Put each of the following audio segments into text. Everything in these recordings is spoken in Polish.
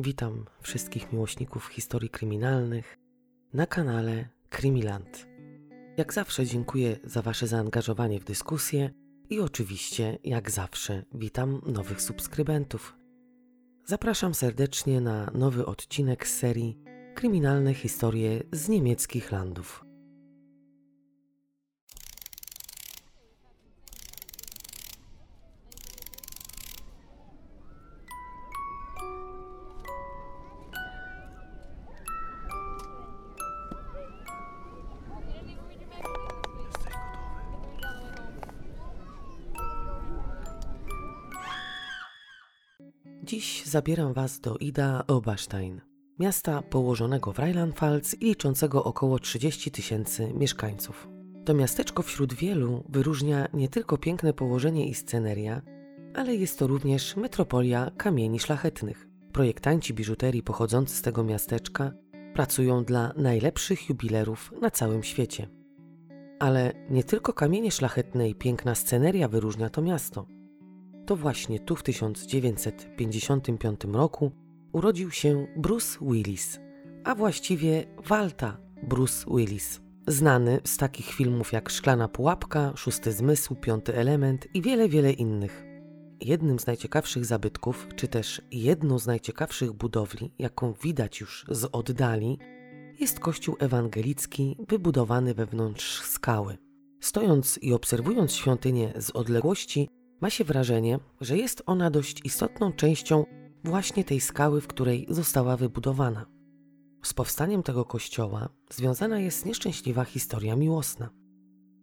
Witam wszystkich miłośników historii kryminalnych na kanale Krimiland. Jak zawsze dziękuję za Wasze zaangażowanie w dyskusję i oczywiście, jak zawsze, witam nowych subskrybentów. Zapraszam serdecznie na nowy odcinek z serii Kryminalne historie z niemieckich landów. Zabieram Was do Ida Oberstein, miasta położonego w Rheinland-Pfalz i liczącego około 30 tysięcy mieszkańców. To miasteczko wśród wielu wyróżnia nie tylko piękne położenie i sceneria, ale jest to również metropolia kamieni szlachetnych. Projektanci biżuterii pochodzący z tego miasteczka pracują dla najlepszych jubilerów na całym świecie. Ale nie tylko kamienie szlachetne i piękna sceneria wyróżnia to miasto – to właśnie tu w 1955 roku urodził się Bruce Willis, a właściwie Walta Bruce Willis. Znany z takich filmów jak Szklana Pułapka, Szósty Zmysł, Piąty Element i wiele, wiele innych. Jednym z najciekawszych zabytków, czy też jedną z najciekawszych budowli, jaką widać już z oddali, jest kościół ewangelicki wybudowany wewnątrz skały. Stojąc i obserwując świątynię z odległości, ma się wrażenie, że jest ona dość istotną częścią właśnie tej skały, w której została wybudowana. Z powstaniem tego kościoła związana jest nieszczęśliwa historia miłosna.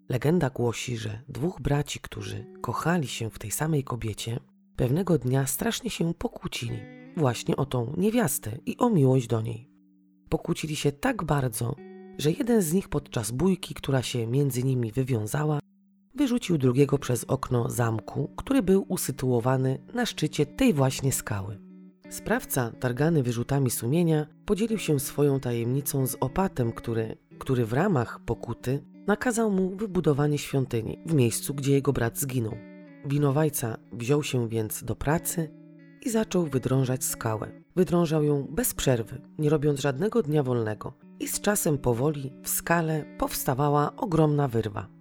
Legenda głosi, że dwóch braci, którzy kochali się w tej samej kobiecie, pewnego dnia strasznie się pokłócili właśnie o tą niewiastę i o miłość do niej. Pokłócili się tak bardzo, że jeden z nich podczas bójki, która się między nimi wywiązała, wyrzucił drugiego przez okno zamku, który był usytuowany na szczycie tej właśnie skały. Sprawca, targany wyrzutami sumienia, podzielił się swoją tajemnicą z opatem, który, który w ramach pokuty nakazał mu wybudowanie świątyni w miejscu, gdzie jego brat zginął. Winowajca wziął się więc do pracy i zaczął wydrążać skałę. Wydrążał ją bez przerwy, nie robiąc żadnego dnia wolnego. I z czasem powoli w skale powstawała ogromna wyrwa.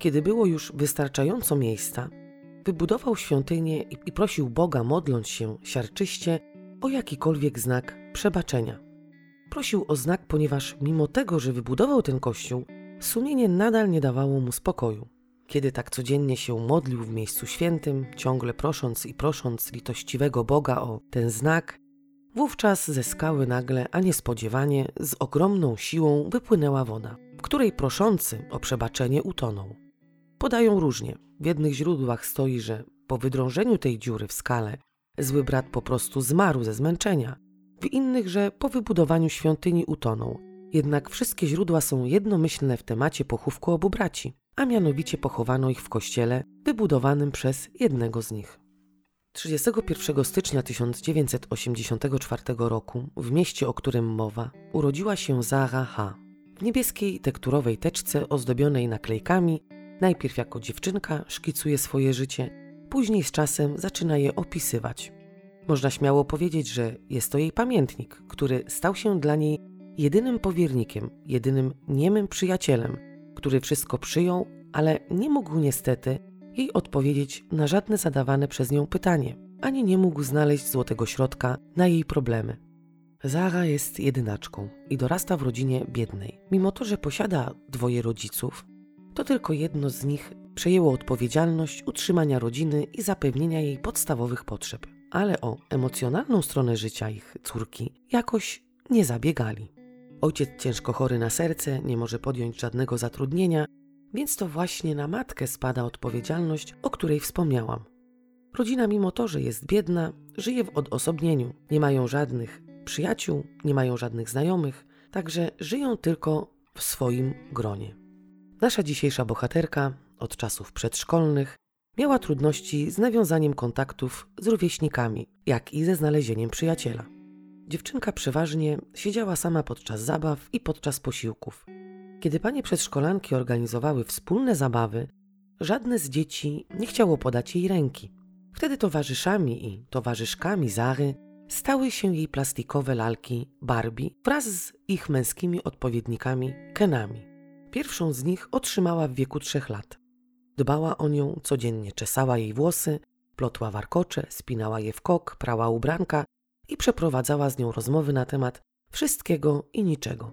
Kiedy było już wystarczająco miejsca, wybudował świątynię i prosił Boga, modląc się siarczyście, o jakikolwiek znak przebaczenia. Prosił o znak, ponieważ mimo tego, że wybudował ten kościół, sumienie nadal nie dawało mu spokoju. Kiedy tak codziennie się modlił w miejscu świętym, ciągle prosząc i prosząc litościwego Boga o ten znak, wówczas ze skały nagle, a niespodziewanie, z ogromną siłą wypłynęła woda, w której proszący o przebaczenie utonął. Podają różnie. W jednych źródłach stoi, że po wydrążeniu tej dziury w skale zły brat po prostu zmarł ze zmęczenia, w innych, że po wybudowaniu świątyni utonął. Jednak wszystkie źródła są jednomyślne w temacie pochówku obu braci, a mianowicie pochowano ich w kościele wybudowanym przez jednego z nich. 31 stycznia 1984 roku w mieście, o którym mowa, urodziła się Zara H. W niebieskiej tekturowej teczce ozdobionej naklejkami Najpierw jako dziewczynka szkicuje swoje życie, później z czasem zaczyna je opisywać. Można śmiało powiedzieć, że jest to jej pamiętnik, który stał się dla niej jedynym powiernikiem, jedynym niemym przyjacielem, który wszystko przyjął, ale nie mógł niestety jej odpowiedzieć na żadne zadawane przez nią pytanie, ani nie mógł znaleźć złotego środka na jej problemy. Zara jest jedynaczką i dorasta w rodzinie biednej. Mimo to, że posiada dwoje rodziców, to tylko jedno z nich przejęło odpowiedzialność utrzymania rodziny i zapewnienia jej podstawowych potrzeb, ale o emocjonalną stronę życia ich córki jakoś nie zabiegali. Ojciec ciężko chory na serce, nie może podjąć żadnego zatrudnienia, więc to właśnie na matkę spada odpowiedzialność, o której wspomniałam. Rodzina, mimo to, że jest biedna, żyje w odosobnieniu, nie mają żadnych przyjaciół, nie mają żadnych znajomych, także żyją tylko w swoim gronie. Nasza dzisiejsza bohaterka od czasów przedszkolnych miała trudności z nawiązaniem kontaktów z rówieśnikami, jak i ze znalezieniem przyjaciela. Dziewczynka przeważnie siedziała sama podczas zabaw i podczas posiłków. Kiedy panie przedszkolanki organizowały wspólne zabawy, żadne z dzieci nie chciało podać jej ręki. Wtedy towarzyszami i towarzyszkami Zary stały się jej plastikowe lalki Barbie wraz z ich męskimi odpowiednikami Kenami. Pierwszą z nich otrzymała w wieku trzech lat. Dbała o nią, codziennie czesała jej włosy, plotła warkocze, spinała je w kok, prała ubranka i przeprowadzała z nią rozmowy na temat wszystkiego i niczego.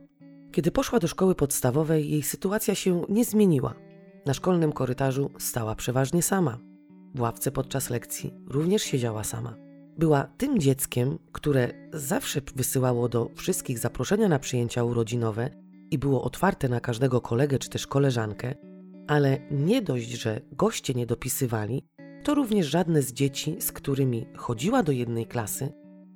Kiedy poszła do szkoły podstawowej, jej sytuacja się nie zmieniła. Na szkolnym korytarzu stała przeważnie sama. W ławce podczas lekcji również siedziała sama. Była tym dzieckiem, które zawsze wysyłało do wszystkich zaproszenia na przyjęcia urodzinowe i było otwarte na każdego kolegę czy też koleżankę, ale nie dość, że goście nie dopisywali, to również żadne z dzieci, z którymi chodziła do jednej klasy,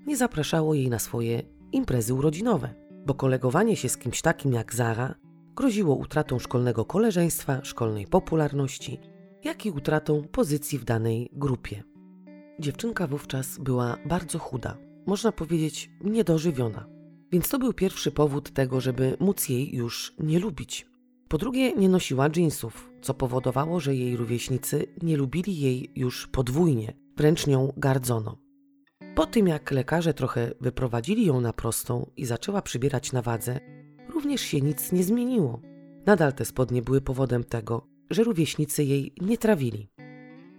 nie zapraszało jej na swoje imprezy urodzinowe, bo kolegowanie się z kimś takim jak Zara groziło utratą szkolnego koleżeństwa, szkolnej popularności, jak i utratą pozycji w danej grupie. Dziewczynka wówczas była bardzo chuda, można powiedzieć niedożywiona, więc to był pierwszy powód tego, żeby móc jej już nie lubić. Po drugie, nie nosiła dżinsów, co powodowało, że jej rówieśnicy nie lubili jej już podwójnie, wręcz nią gardzono. Po tym jak lekarze trochę wyprowadzili ją na prostą i zaczęła przybierać na wadze, również się nic nie zmieniło. Nadal te spodnie były powodem tego, że rówieśnicy jej nie trawili.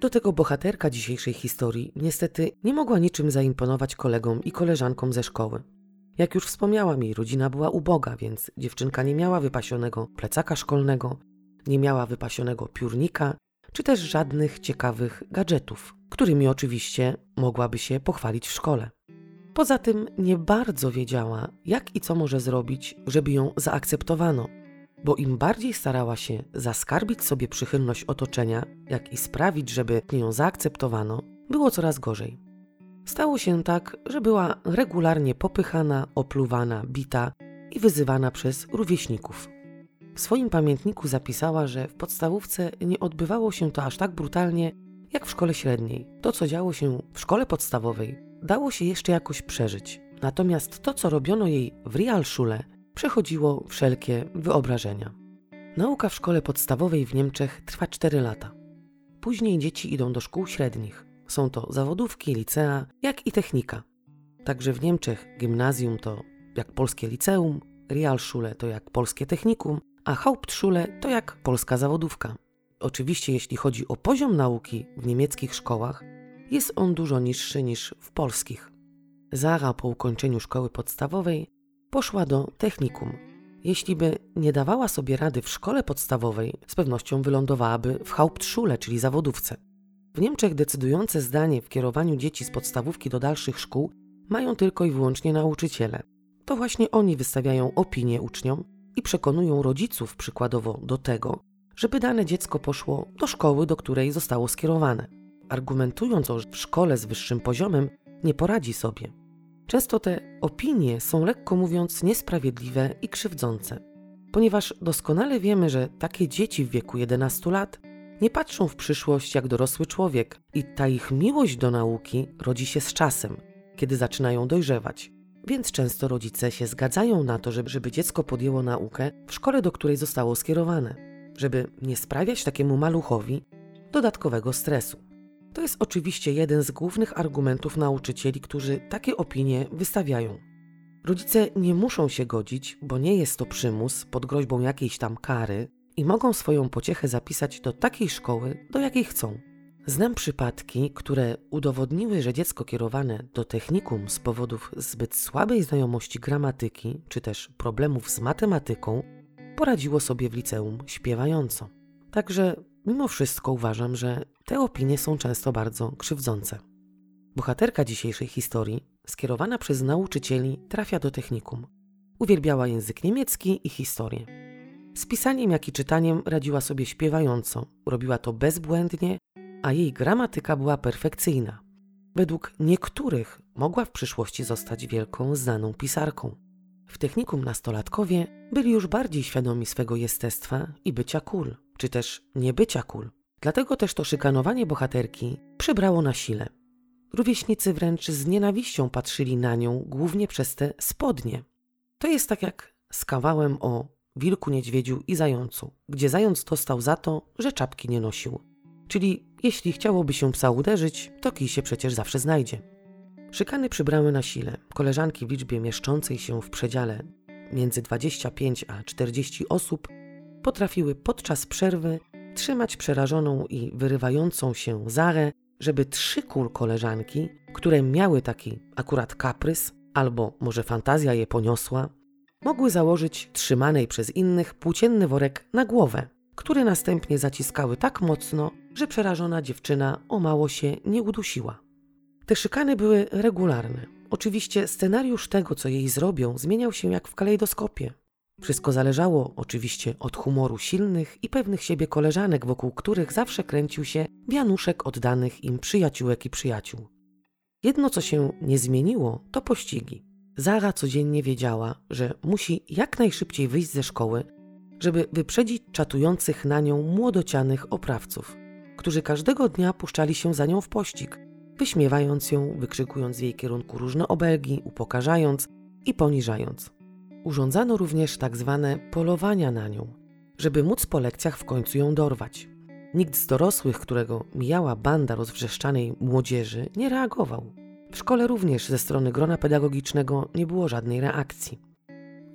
Do tego bohaterka dzisiejszej historii niestety nie mogła niczym zaimponować kolegom i koleżankom ze szkoły. Jak już wspomniałam, jej rodzina była uboga, więc dziewczynka nie miała wypasionego plecaka szkolnego, nie miała wypasionego piórnika, czy też żadnych ciekawych gadżetów, którymi oczywiście mogłaby się pochwalić w szkole. Poza tym nie bardzo wiedziała, jak i co może zrobić, żeby ją zaakceptowano, bo im bardziej starała się zaskarbić sobie przychylność otoczenia, jak i sprawić, żeby ją zaakceptowano, było coraz gorzej. Stało się tak, że była regularnie popychana, opluwana, bita i wyzywana przez rówieśników. W swoim pamiętniku zapisała, że w podstawówce nie odbywało się to aż tak brutalnie jak w szkole średniej. To, co działo się w szkole podstawowej, dało się jeszcze jakoś przeżyć. Natomiast to, co robiono jej w Realschule, przechodziło wszelkie wyobrażenia. Nauka w szkole podstawowej w Niemczech trwa 4 lata. Później dzieci idą do szkół średnich. Są to zawodówki, licea, jak i technika. Także w Niemczech gimnazjum to jak polskie liceum, Realschule to jak polskie technikum, a Hauptschule to jak polska zawodówka. Oczywiście, jeśli chodzi o poziom nauki w niemieckich szkołach, jest on dużo niższy niż w polskich. Zara po ukończeniu szkoły podstawowej poszła do technikum. Jeśli by nie dawała sobie rady w szkole podstawowej, z pewnością wylądowałaby w Hauptschule, czyli zawodówce. W Niemczech decydujące zdanie w kierowaniu dzieci z podstawówki do dalszych szkół mają tylko i wyłącznie nauczyciele. To właśnie oni wystawiają opinie uczniom i przekonują rodziców przykładowo do tego, żeby dane dziecko poszło do szkoły, do której zostało skierowane, argumentując, że w szkole z wyższym poziomem nie poradzi sobie. Często te opinie są lekko mówiąc niesprawiedliwe i krzywdzące, ponieważ doskonale wiemy, że takie dzieci w wieku 11 lat nie patrzą w przyszłość jak dorosły człowiek i ta ich miłość do nauki rodzi się z czasem, kiedy zaczynają dojrzewać. Więc często rodzice się zgadzają na to, żeby, żeby dziecko podjęło naukę w szkole, do której zostało skierowane, żeby nie sprawiać takiemu maluchowi dodatkowego stresu. To jest oczywiście jeden z głównych argumentów nauczycieli, którzy takie opinie wystawiają. Rodzice nie muszą się godzić, bo nie jest to przymus pod groźbą jakiejś tam kary i mogą swoją pociechę zapisać do takiej szkoły, do jakiej chcą. Znam przypadki, które udowodniły, że dziecko kierowane do technikum z powodów zbyt słabej znajomości gramatyki czy też problemów z matematyką poradziło sobie w liceum śpiewająco. Także mimo wszystko uważam, że te opinie są często bardzo krzywdzące. Bohaterka dzisiejszej historii, skierowana przez nauczycieli, trafia do technikum. Uwielbiała język niemiecki i historię. Z pisaniem, jak i czytaniem radziła sobie śpiewająco. Robiła to bezbłędnie a jej gramatyka była perfekcyjna. Według niektórych mogła w przyszłości zostać wielką, znaną pisarką. W technikum nastolatkowie byli już bardziej świadomi swego jestestwa i bycia cool, czy też niebycia cool. Dlatego też to szykanowanie bohaterki przybrało na sile. Rówieśnicy wręcz z nienawiścią patrzyli na nią głównie przez te spodnie. To jest tak jak z kawałem o wilku, niedźwiedziu i zającu, gdzie zając dostał za to, że czapki nie nosił. Czyli jeśli chciałoby się psa uderzyć, to kij się przecież zawsze znajdzie. Szykany przybrały na sile. Koleżanki w liczbie mieszczącej się w przedziale między 25 a 40 osób potrafiły podczas przerwy trzymać przerażoną i wyrywającą się Zarę, żeby trzy kul koleżanki, które miały taki akurat kaprys, albo może fantazja je poniosła, mogły założyć trzymanej przez innych płócienny worek na głowę, który następnie zaciskały tak mocno, że przerażona dziewczyna o mało się nie udusiła. Te szykany były regularne. Oczywiście scenariusz tego, co jej zrobią, zmieniał się jak w kalejdoskopie. Wszystko zależało oczywiście od humoru silnych i pewnych siebie koleżanek, wokół których zawsze kręcił się wianuszek oddanych im przyjaciółek i przyjaciół. Jedno, co się nie zmieniło, to pościgi. Zara codziennie wiedziała, że musi jak najszybciej wyjść ze szkoły, żeby wyprzedzić czatujących na nią młodocianych oprawców, którzy każdego dnia puszczali się za nią w pościg, wyśmiewając ją, wykrzykując w jej kierunku różne obelgi, upokarzając i poniżając. Urządzano również tak zwane polowania na nią, żeby móc po lekcjach w końcu ją dorwać. Nikt z dorosłych, którego mijała banda rozwrzeszczanej młodzieży, nie reagował. W szkole również ze strony grona pedagogicznego nie było żadnej reakcji.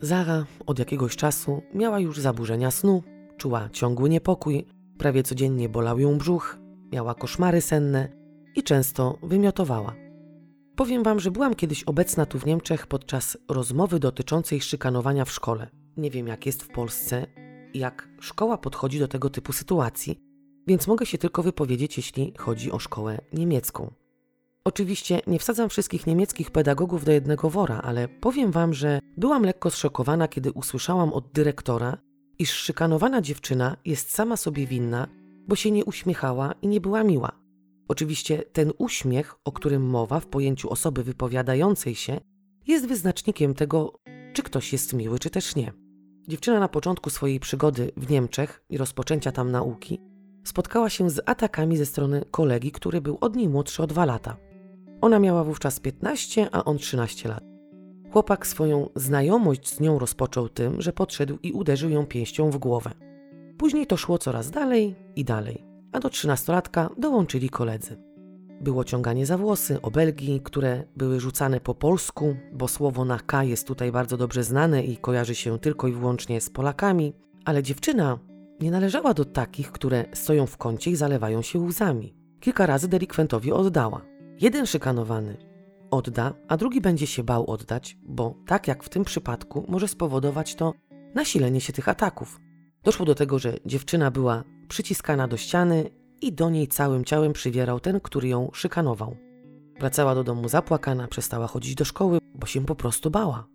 Zara od jakiegoś czasu miała już zaburzenia snu, czuła ciągły niepokój, prawie codziennie bolał ją brzuch, miała koszmary senne i często wymiotowała. Powiem wam, że byłam kiedyś obecna tu w Niemczech podczas rozmowy dotyczącej szykanowania w szkole. Nie wiem, jak jest w Polsce, jak szkoła podchodzi do tego typu sytuacji, więc mogę się tylko wypowiedzieć, jeśli chodzi o szkołę niemiecką. Oczywiście nie wsadzam wszystkich niemieckich pedagogów do jednego wora, ale powiem wam, że byłam lekko zszokowana, kiedy usłyszałam od dyrektora, iż szykanowana dziewczyna jest sama sobie winna, bo się nie uśmiechała i nie była miła. Oczywiście ten uśmiech, o którym mowa w pojęciu osoby wypowiadającej się, jest wyznacznikiem tego, czy ktoś jest miły, czy też nie. Dziewczyna na początku swojej przygody w Niemczech i rozpoczęcia tam nauki spotkała się z atakami ze strony kolegi, który był od niej młodszy o dwa lata. Ona miała wówczas 15, a on 13 lat. Chłopak swoją znajomość z nią rozpoczął tym, że podszedł i uderzył ją pięścią w głowę. Później to szło coraz dalej i dalej, a do trzynastolatka dołączyli koledzy. Było ciąganie za włosy, obelgi, które były rzucane po polsku, bo słowo na K jest tutaj bardzo dobrze znane i kojarzy się tylko i wyłącznie z Polakami, ale dziewczyna nie należała do takich, które stoją w kącie i zalewają się łzami. Kilka razy delikwentowi oddała. Jeden szykanowany odda, a drugi będzie się bał oddać, bo tak jak w tym przypadku może spowodować to nasilenie się tych ataków. Doszło do tego, że dziewczyna była przyciskana do ściany i do niej całym ciałem przywierał ten, który ją szykanował. Wracała do domu zapłakana, przestała chodzić do szkoły, bo się po prostu bała.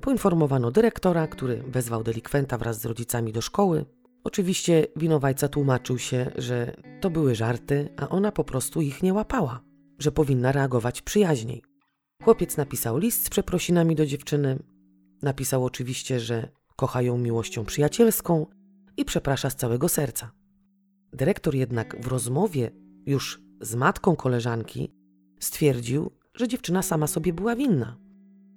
Poinformowano dyrektora, który wezwał delikwenta wraz z rodzicami do szkoły. Oczywiście winowajca tłumaczył się, że to były żarty, a ona po prostu ich nie łapała że powinna reagować przyjaźniej. Chłopiec napisał list z przeprosinami do dziewczyny. Napisał oczywiście, że kocha ją miłością przyjacielską i przeprasza z całego serca. Dyrektor jednak w rozmowie już z matką koleżanki stwierdził, że dziewczyna sama sobie była winna,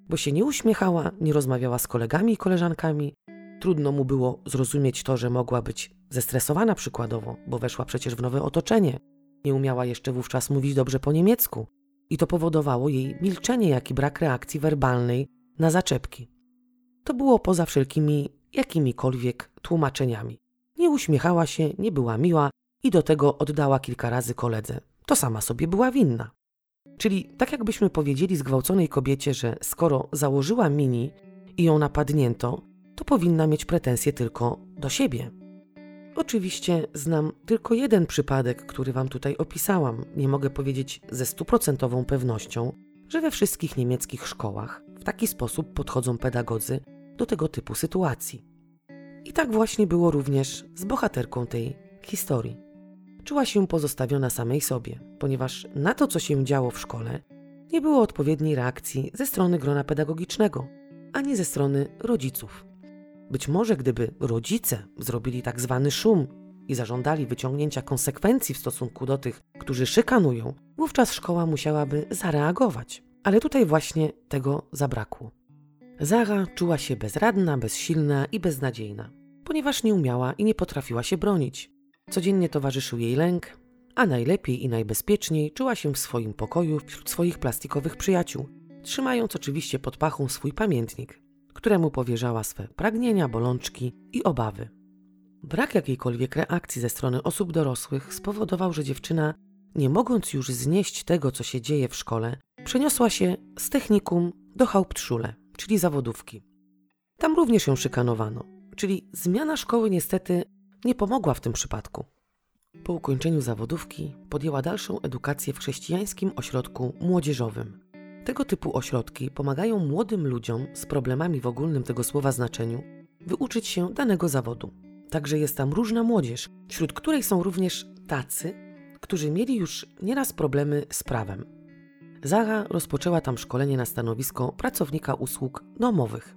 bo się nie uśmiechała, nie rozmawiała z kolegami i koleżankami. Trudno mu było zrozumieć to, że mogła być zestresowana przykładowo, bo weszła przecież w nowe otoczenie, nie umiała jeszcze wówczas mówić dobrze po niemiecku i to powodowało jej milczenie, jak i brak reakcji werbalnej na zaczepki. To było poza wszelkimi jakimikolwiek tłumaczeniami. Nie uśmiechała się, nie była miła i do tego oddała kilka razy koledze. To sama sobie była winna. Czyli tak jakbyśmy powiedzieli zgwałconej kobiecie, że skoro założyła mini i ją napadnięto, to powinna mieć pretensje tylko do siebie. Oczywiście znam tylko jeden przypadek, który Wam tutaj opisałam. Nie mogę powiedzieć ze stuprocentową pewnością, że we wszystkich niemieckich szkołach w taki sposób podchodzą pedagodzy do tego typu sytuacji. I tak właśnie było również z bohaterką tej historii. Czuła się pozostawiona samej sobie, ponieważ na to, co się działo w szkole, nie było odpowiedniej reakcji ze strony grona pedagogicznego, ani ze strony rodziców. Być może gdyby rodzice zrobili tak zwany szum i zażądali wyciągnięcia konsekwencji w stosunku do tych, którzy szykanują, wówczas szkoła musiałaby zareagować. Ale tutaj właśnie tego zabrakło. Zara czuła się bezradna, bezsilna i beznadziejna, ponieważ nie umiała i nie potrafiła się bronić. Codziennie towarzyszył jej lęk, a najlepiej i najbezpieczniej czuła się w swoim pokoju wśród swoich plastikowych przyjaciół, trzymając oczywiście pod pachą swój pamiętnik, któremu powierzała swe pragnienia, bolączki i obawy. Brak jakiejkolwiek reakcji ze strony osób dorosłych spowodował, że dziewczyna, nie mogąc już znieść tego, co się dzieje w szkole, przeniosła się z technikum do Hauptschule, czyli zawodówki. Tam również ją szykanowano, czyli zmiana szkoły niestety nie pomogła w tym przypadku. Po ukończeniu zawodówki podjęła dalszą edukację w chrześcijańskim ośrodku młodzieżowym. Tego typu ośrodki pomagają młodym ludziom z problemami w ogólnym tego słowa znaczeniu wyuczyć się danego zawodu. Także jest tam różna młodzież, wśród której są również tacy, którzy mieli już nieraz problemy z prawem. Zara rozpoczęła tam szkolenie na stanowisko pracownika usług domowych.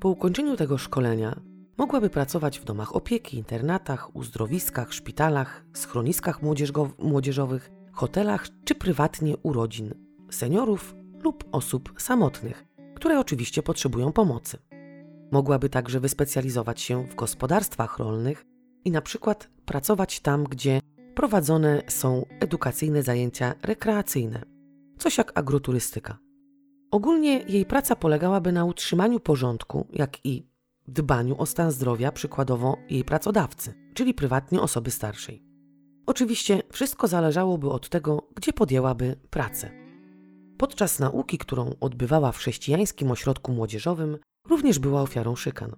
Po ukończeniu tego szkolenia mogłaby pracować w domach opieki, internatach, uzdrowiskach, szpitalach, schroniskach młodzieżowych, hotelach czy prywatnie u rodzin, seniorów lub osób samotnych, które oczywiście potrzebują pomocy. Mogłaby także wyspecjalizować się w gospodarstwach rolnych i na przykład pracować tam, gdzie prowadzone są edukacyjne zajęcia rekreacyjne, coś jak agroturystyka. Ogólnie jej praca polegałaby na utrzymaniu porządku, jak i dbaniu o stan zdrowia przykładowo jej pracodawcy, czyli prywatnie osoby starszej. Oczywiście wszystko zależałoby od tego, gdzie podjęłaby pracę. Podczas nauki, którą odbywała w chrześcijańskim ośrodku młodzieżowym, również była ofiarą szykan.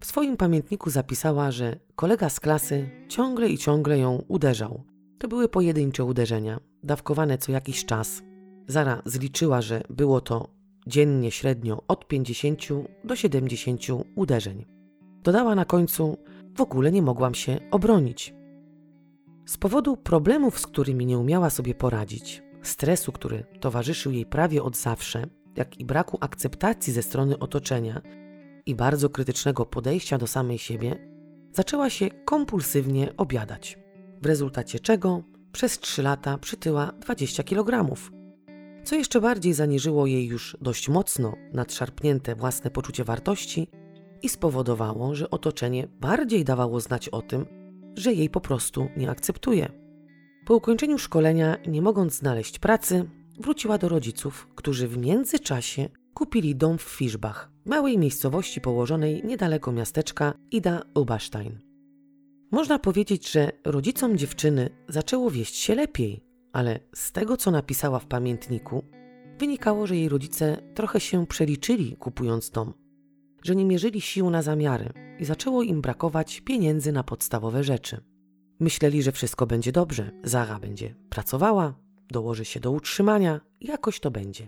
W swoim pamiętniku zapisała, że kolega z klasy ciągle i ciągle ją uderzał. To były pojedyncze uderzenia, dawkowane co jakiś czas. Zara zliczyła, że było to dziennie średnio od 50 do 70 uderzeń. Dodała na końcu: W ogóle nie mogłam się obronić. Z powodu problemów, z którymi nie umiała sobie poradzić, stresu, który towarzyszył jej prawie od zawsze, jak i braku akceptacji ze strony otoczenia i bardzo krytycznego podejścia do samej siebie, zaczęła się kompulsywnie obiadać. W rezultacie czego przez 3 lata przytyła 20 kg, co jeszcze bardziej zaniżyło jej już dość mocno nadszarpnięte własne poczucie wartości i spowodowało, że otoczenie bardziej dawało znać o tym, że jej po prostu nie akceptuje. Po ukończeniu szkolenia, nie mogąc znaleźć pracy, wróciła do rodziców, którzy w międzyczasie kupili dom w Fischbach, małej miejscowości położonej niedaleko miasteczka Ida Oberstein. Można powiedzieć, że rodzicom dziewczyny zaczęło wieść się lepiej, ale z tego, co napisała w pamiętniku, wynikało, że jej rodzice trochę się przeliczyli kupując dom, że nie mierzyli sił na zamiary i zaczęło im brakować pieniędzy na podstawowe rzeczy. Myśleli, że wszystko będzie dobrze, Zara będzie pracowała, dołoży się do utrzymania jakoś to będzie.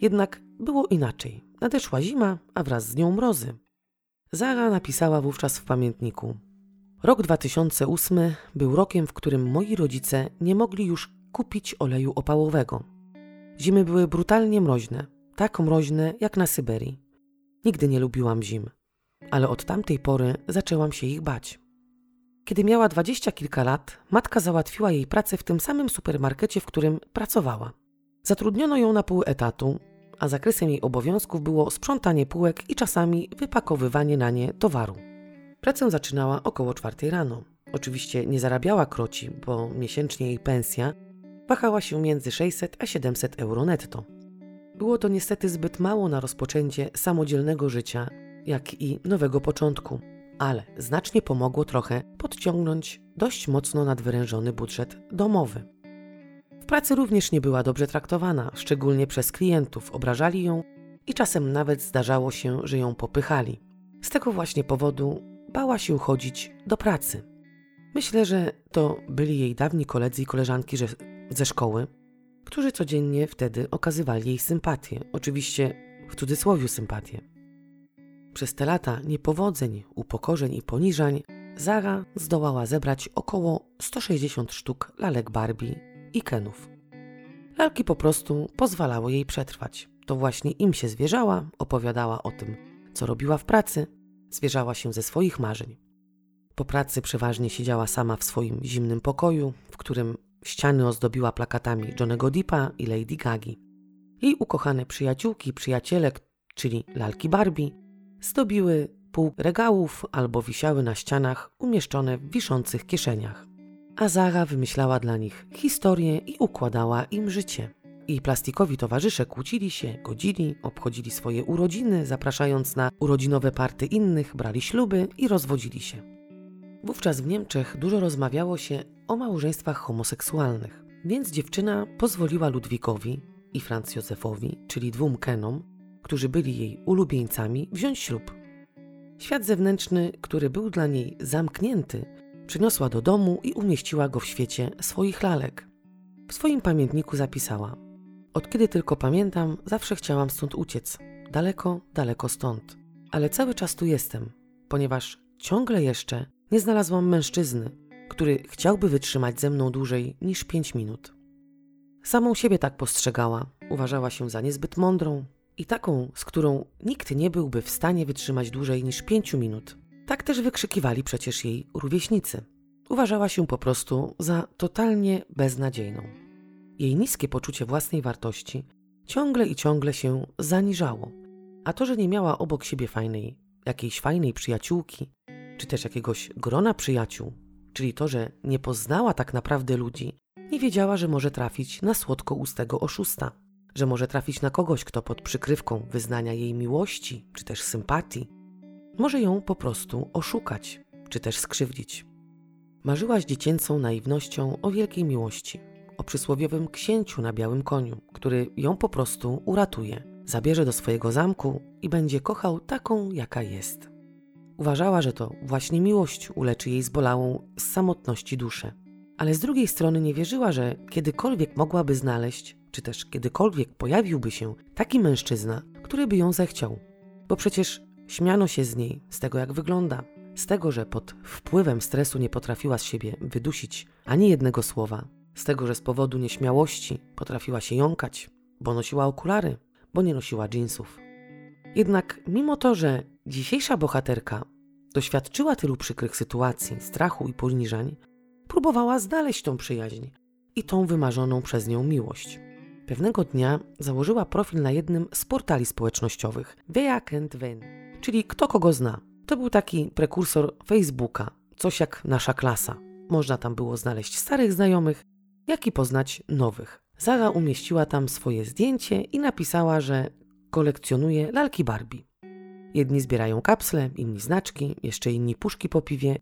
Jednak było inaczej. Nadeszła zima, a wraz z nią mrozy. Zara napisała wówczas w pamiętniku: Rok 2008 był rokiem, w którym moi rodzice nie mogli już kupić oleju opałowego. Zimy były brutalnie mroźne, tak mroźne jak na Syberii. Nigdy nie lubiłam zim, ale od tamtej pory zaczęłam się ich bać. Kiedy miała dwadzieścia kilka lat, matka załatwiła jej pracę w tym samym supermarkecie, w którym pracowała. Zatrudniono ją na pół etatu, a zakresem jej obowiązków było sprzątanie półek i czasami wypakowywanie na nie towaru. Pracę zaczynała około czwartej rano. Oczywiście nie zarabiała kroci, bo miesięcznie jej pensja wahała się między 600 a 700 euro netto. Było to niestety zbyt mało na rozpoczęcie samodzielnego życia, jak i nowego początku, ale znacznie pomogło trochę podciągnąć dość mocno nadwyrężony budżet domowy. W pracy również nie była dobrze traktowana, szczególnie przez klientów, obrażali ją i czasem nawet zdarzało się, że ją popychali. Z tego właśnie powodu bała się chodzić do pracy. Myślę, że to byli jej dawni koledzy i koleżanki ze szkoły, którzy codziennie wtedy okazywali jej sympatię, oczywiście w cudzysłowie sympatię. Przez te lata niepowodzeń, upokorzeń i poniżań Zara zdołała zebrać około 160 sztuk lalek Barbie i Kenów. Lalki po prostu pozwalały jej przetrwać. To właśnie im się zwierzała, opowiadała o tym, co robiła w pracy, zwierzała się ze swoich marzeń. Po pracy przeważnie siedziała sama w swoim zimnym pokoju, w którym ściany ozdobiła plakatami Johnego Deepa i Lady Gagi. Jej ukochane przyjaciółki i przyjaciele, czyli lalki Barbie, zdobiły pół regałów albo wisiały na ścianach umieszczone w wiszących kieszeniach. a Zara wymyślała dla nich historie i układała im życie. I plastikowi towarzysze kłócili się, godzili, obchodzili swoje urodziny, zapraszając na urodzinowe party innych, brali śluby i rozwodzili się. Wówczas w Niemczech dużo rozmawiało się o małżeństwach homoseksualnych, więc dziewczyna pozwoliła Ludwikowi i Franz Józefowi, czyli dwóm Kenom, którzy byli jej ulubieńcami, wziąć ślub. Świat zewnętrzny, który był dla niej zamknięty, przyniosła do domu i umieściła go w świecie swoich lalek. W swoim pamiętniku zapisała: Od kiedy tylko pamiętam, zawsze chciałam stąd uciec. Daleko, daleko stąd. Ale cały czas tu jestem, ponieważ ciągle jeszcze nie znalazłam mężczyzny, który chciałby wytrzymać ze mną dłużej niż pięć minut. Samą siebie tak postrzegała, uważała się za niezbyt mądrą i taką, z którą nikt nie byłby w stanie wytrzymać dłużej niż pięciu minut. Tak też wykrzykiwali przecież jej rówieśnicy. Uważała się po prostu za totalnie beznadziejną. Jej niskie poczucie własnej wartości ciągle i ciągle się zaniżało, a to, że nie miała obok siebie fajnej, jakiejś fajnej przyjaciółki, czy też jakiegoś grona przyjaciół, czyli to, że nie poznała tak naprawdę ludzi, nie wiedziała, że może trafić na słodko-ustego oszusta, że może trafić na kogoś, kto pod przykrywką wyznania jej miłości czy też sympatii może ją po prostu oszukać czy też skrzywdzić. Marzyła z dziecięcą naiwnością o wielkiej miłości, o przysłowiowym księciu na białym koniu, który ją po prostu uratuje, zabierze do swojego zamku i będzie kochał taką, jaka jest. Uważała, że to właśnie miłość uleczy jej zbolałą z samotności duszę. Ale z drugiej strony nie wierzyła, że kiedykolwiek mogłaby znaleźć, czy też kiedykolwiek pojawiłby się taki mężczyzna, który by ją zechciał. Bo przecież śmiano się z niej, z tego jak wygląda, z tego, że pod wpływem stresu nie potrafiła z siebie wydusić ani jednego słowa, z tego, że z powodu nieśmiałości potrafiła się jąkać, bo nosiła okulary, bo nie nosiła dżinsów. Jednak mimo to, że dzisiejsza bohaterka doświadczyła tylu przykrych sytuacji, strachu i poniżań, próbowała znaleźć tą przyjaźń i tą wymarzoną przez nią miłość. Pewnego dnia założyła profil na jednym z portali społecznościowych, Wer kennt wen, czyli kto kogo zna. To był taki prekursor Facebooka, coś jak nasza klasa. Można tam było znaleźć starych znajomych, jak i poznać nowych. Zara umieściła tam swoje zdjęcie i napisała, że kolekcjonuje lalki Barbie. Jedni zbierają kapsle, inni znaczki, jeszcze inni puszki po piwie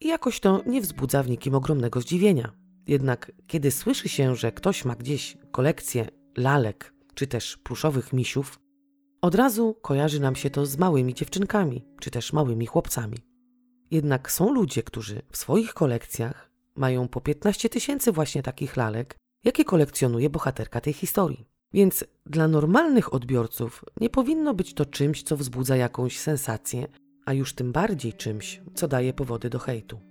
i jakoś to nie wzbudza w nikim ogromnego zdziwienia. Jednak kiedy słyszy się, że ktoś ma gdzieś kolekcję lalek czy też pluszowych misiów, od razu kojarzy nam się to z małymi dziewczynkami czy też małymi chłopcami. Jednak są ludzie, którzy w swoich kolekcjach mają po 15 tysięcy właśnie takich lalek, jakie kolekcjonuje bohaterka tej historii. Więc dla normalnych odbiorców nie powinno być to czymś, co wzbudza jakąś sensację, a już tym bardziej czymś, co daje powody do hejtu.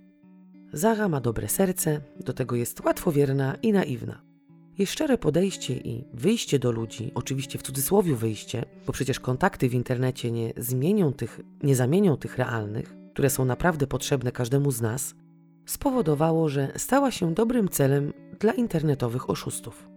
Zara ma dobre serce, do tego jest łatwowierna i naiwna. Jej szczere podejście i wyjście do ludzi, oczywiście w cudzysłowie wyjście, bo przecież kontakty w internecie nie zmienią tych, nie zamienią tych realnych, które są naprawdę potrzebne każdemu z nas, spowodowało, że stała się dobrym celem dla internetowych oszustów.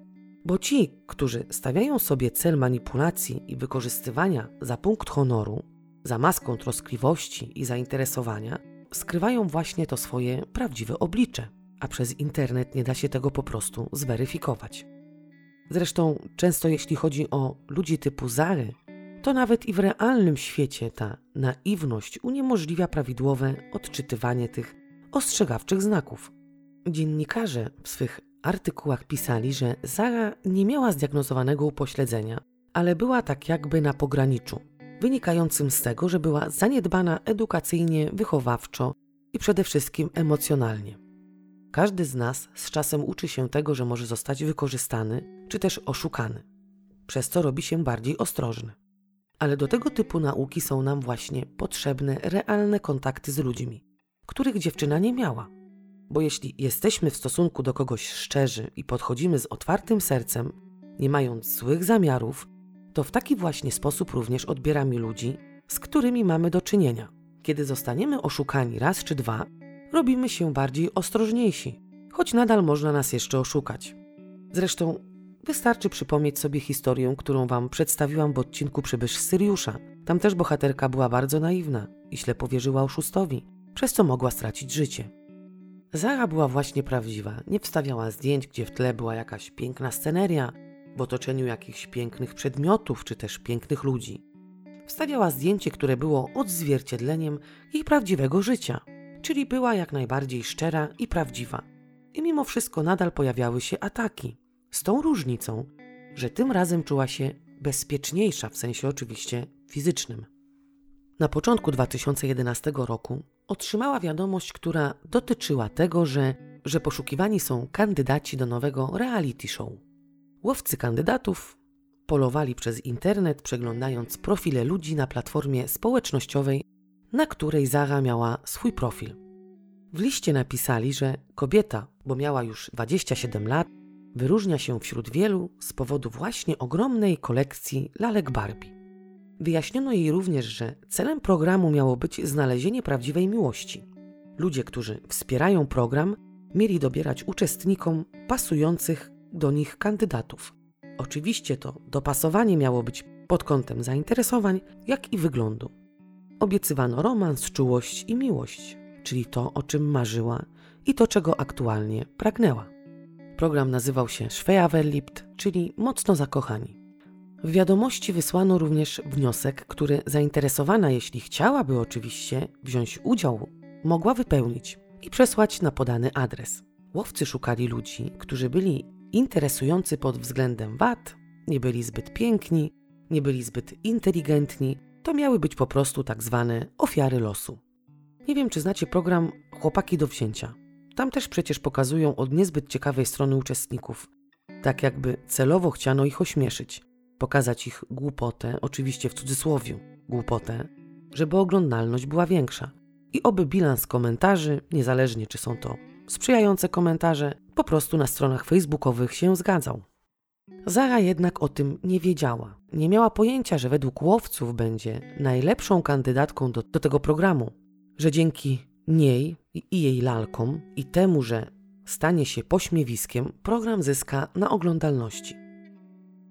Bo ci, którzy stawiają sobie cel manipulacji i wykorzystywania za punkt honoru, za maską troskliwości i zainteresowania, skrywają właśnie to swoje prawdziwe oblicze, a przez internet nie da się tego po prostu zweryfikować. Zresztą często jeśli chodzi o ludzi typu Zary, to nawet i w realnym świecie ta naiwność uniemożliwia prawidłowe odczytywanie tych ostrzegawczych znaków. Dziennikarze w swych artykułach pisali, że Zara nie miała zdiagnozowanego upośledzenia, ale była tak jakby na pograniczu, wynikającym z tego, że była zaniedbana edukacyjnie, wychowawczo i przede wszystkim emocjonalnie. Każdy z nas z czasem uczy się tego, że może zostać wykorzystany czy też oszukany, przez co robi się bardziej ostrożny. Ale do tego typu nauki są nam właśnie potrzebne realne kontakty z ludźmi, których dziewczyna nie miała. Bo jeśli jesteśmy w stosunku do kogoś szczerzy i podchodzimy z otwartym sercem, nie mając złych zamiarów, to w taki właśnie sposób również odbieramy ludzi, z którymi mamy do czynienia. Kiedy zostaniemy oszukani raz czy dwa, robimy się bardziej ostrożniejsi, choć nadal można nas jeszcze oszukać. Zresztą wystarczy przypomnieć sobie historię, którą Wam przedstawiłam w odcinku Przybysz z Syriusza. Tam też bohaterka była bardzo naiwna i ślepo wierzyła oszustowi, przez co mogła stracić życie. Zara była właśnie prawdziwa. Nie wstawiała zdjęć, gdzie w tle była jakaś piękna sceneria, w otoczeniu jakichś pięknych przedmiotów czy też pięknych ludzi. Wstawiała zdjęcie, które było odzwierciedleniem jej prawdziwego życia, czyli była jak najbardziej szczera i prawdziwa. I mimo wszystko nadal pojawiały się ataki. Z tą różnicą, że tym razem czuła się bezpieczniejsza, w sensie oczywiście fizycznym. Na początku 2011 roku otrzymała wiadomość, która dotyczyła tego, że, że poszukiwani są kandydaci do nowego reality show. Łowcy kandydatów polowali przez internet, przeglądając profile ludzi na platformie społecznościowej, na której Zara miała swój profil. W liście napisali, że kobieta, bo miała już 27 lat, wyróżnia się wśród wielu z powodu właśnie ogromnej kolekcji lalek Barbie. Wyjaśniono jej również, że celem programu miało być znalezienie prawdziwej miłości. Ludzie, którzy wspierają program, mieli dobierać uczestnikom pasujących do nich kandydatów. Oczywiście to dopasowanie miało być pod kątem zainteresowań, jak i wyglądu. Obiecywano romans, czułość i miłość, czyli to, o czym marzyła i to, czego aktualnie pragnęła. Program nazywał się Schwerverliebt, czyli mocno zakochani. W wiadomości wysłano również wniosek, który zainteresowana, jeśli chciałaby oczywiście wziąć udział, mogła wypełnić i przesłać na podany adres. Łowcy szukali ludzi, którzy byli interesujący pod względem wad, nie byli zbyt piękni, nie byli zbyt inteligentni, to miały być po prostu tak zwane ofiary losu. Nie wiem, czy znacie program Chłopaki do wzięcia. Tam też przecież pokazują od niezbyt ciekawej strony uczestników. Tak jakby celowo chciano ich ośmieszyć, pokazać ich głupotę, oczywiście w cudzysłowiu głupotę, żeby oglądalność była większa. I oby bilans komentarzy, niezależnie czy są to sprzyjające komentarze, po prostu na stronach facebookowych się zgadzał. Zara jednak o tym nie wiedziała. Nie miała pojęcia, że według łowców będzie najlepszą kandydatką do, do tego programu, że dzięki niej i jej lalkom i temu, że stanie się pośmiewiskiem, program zyska na oglądalności.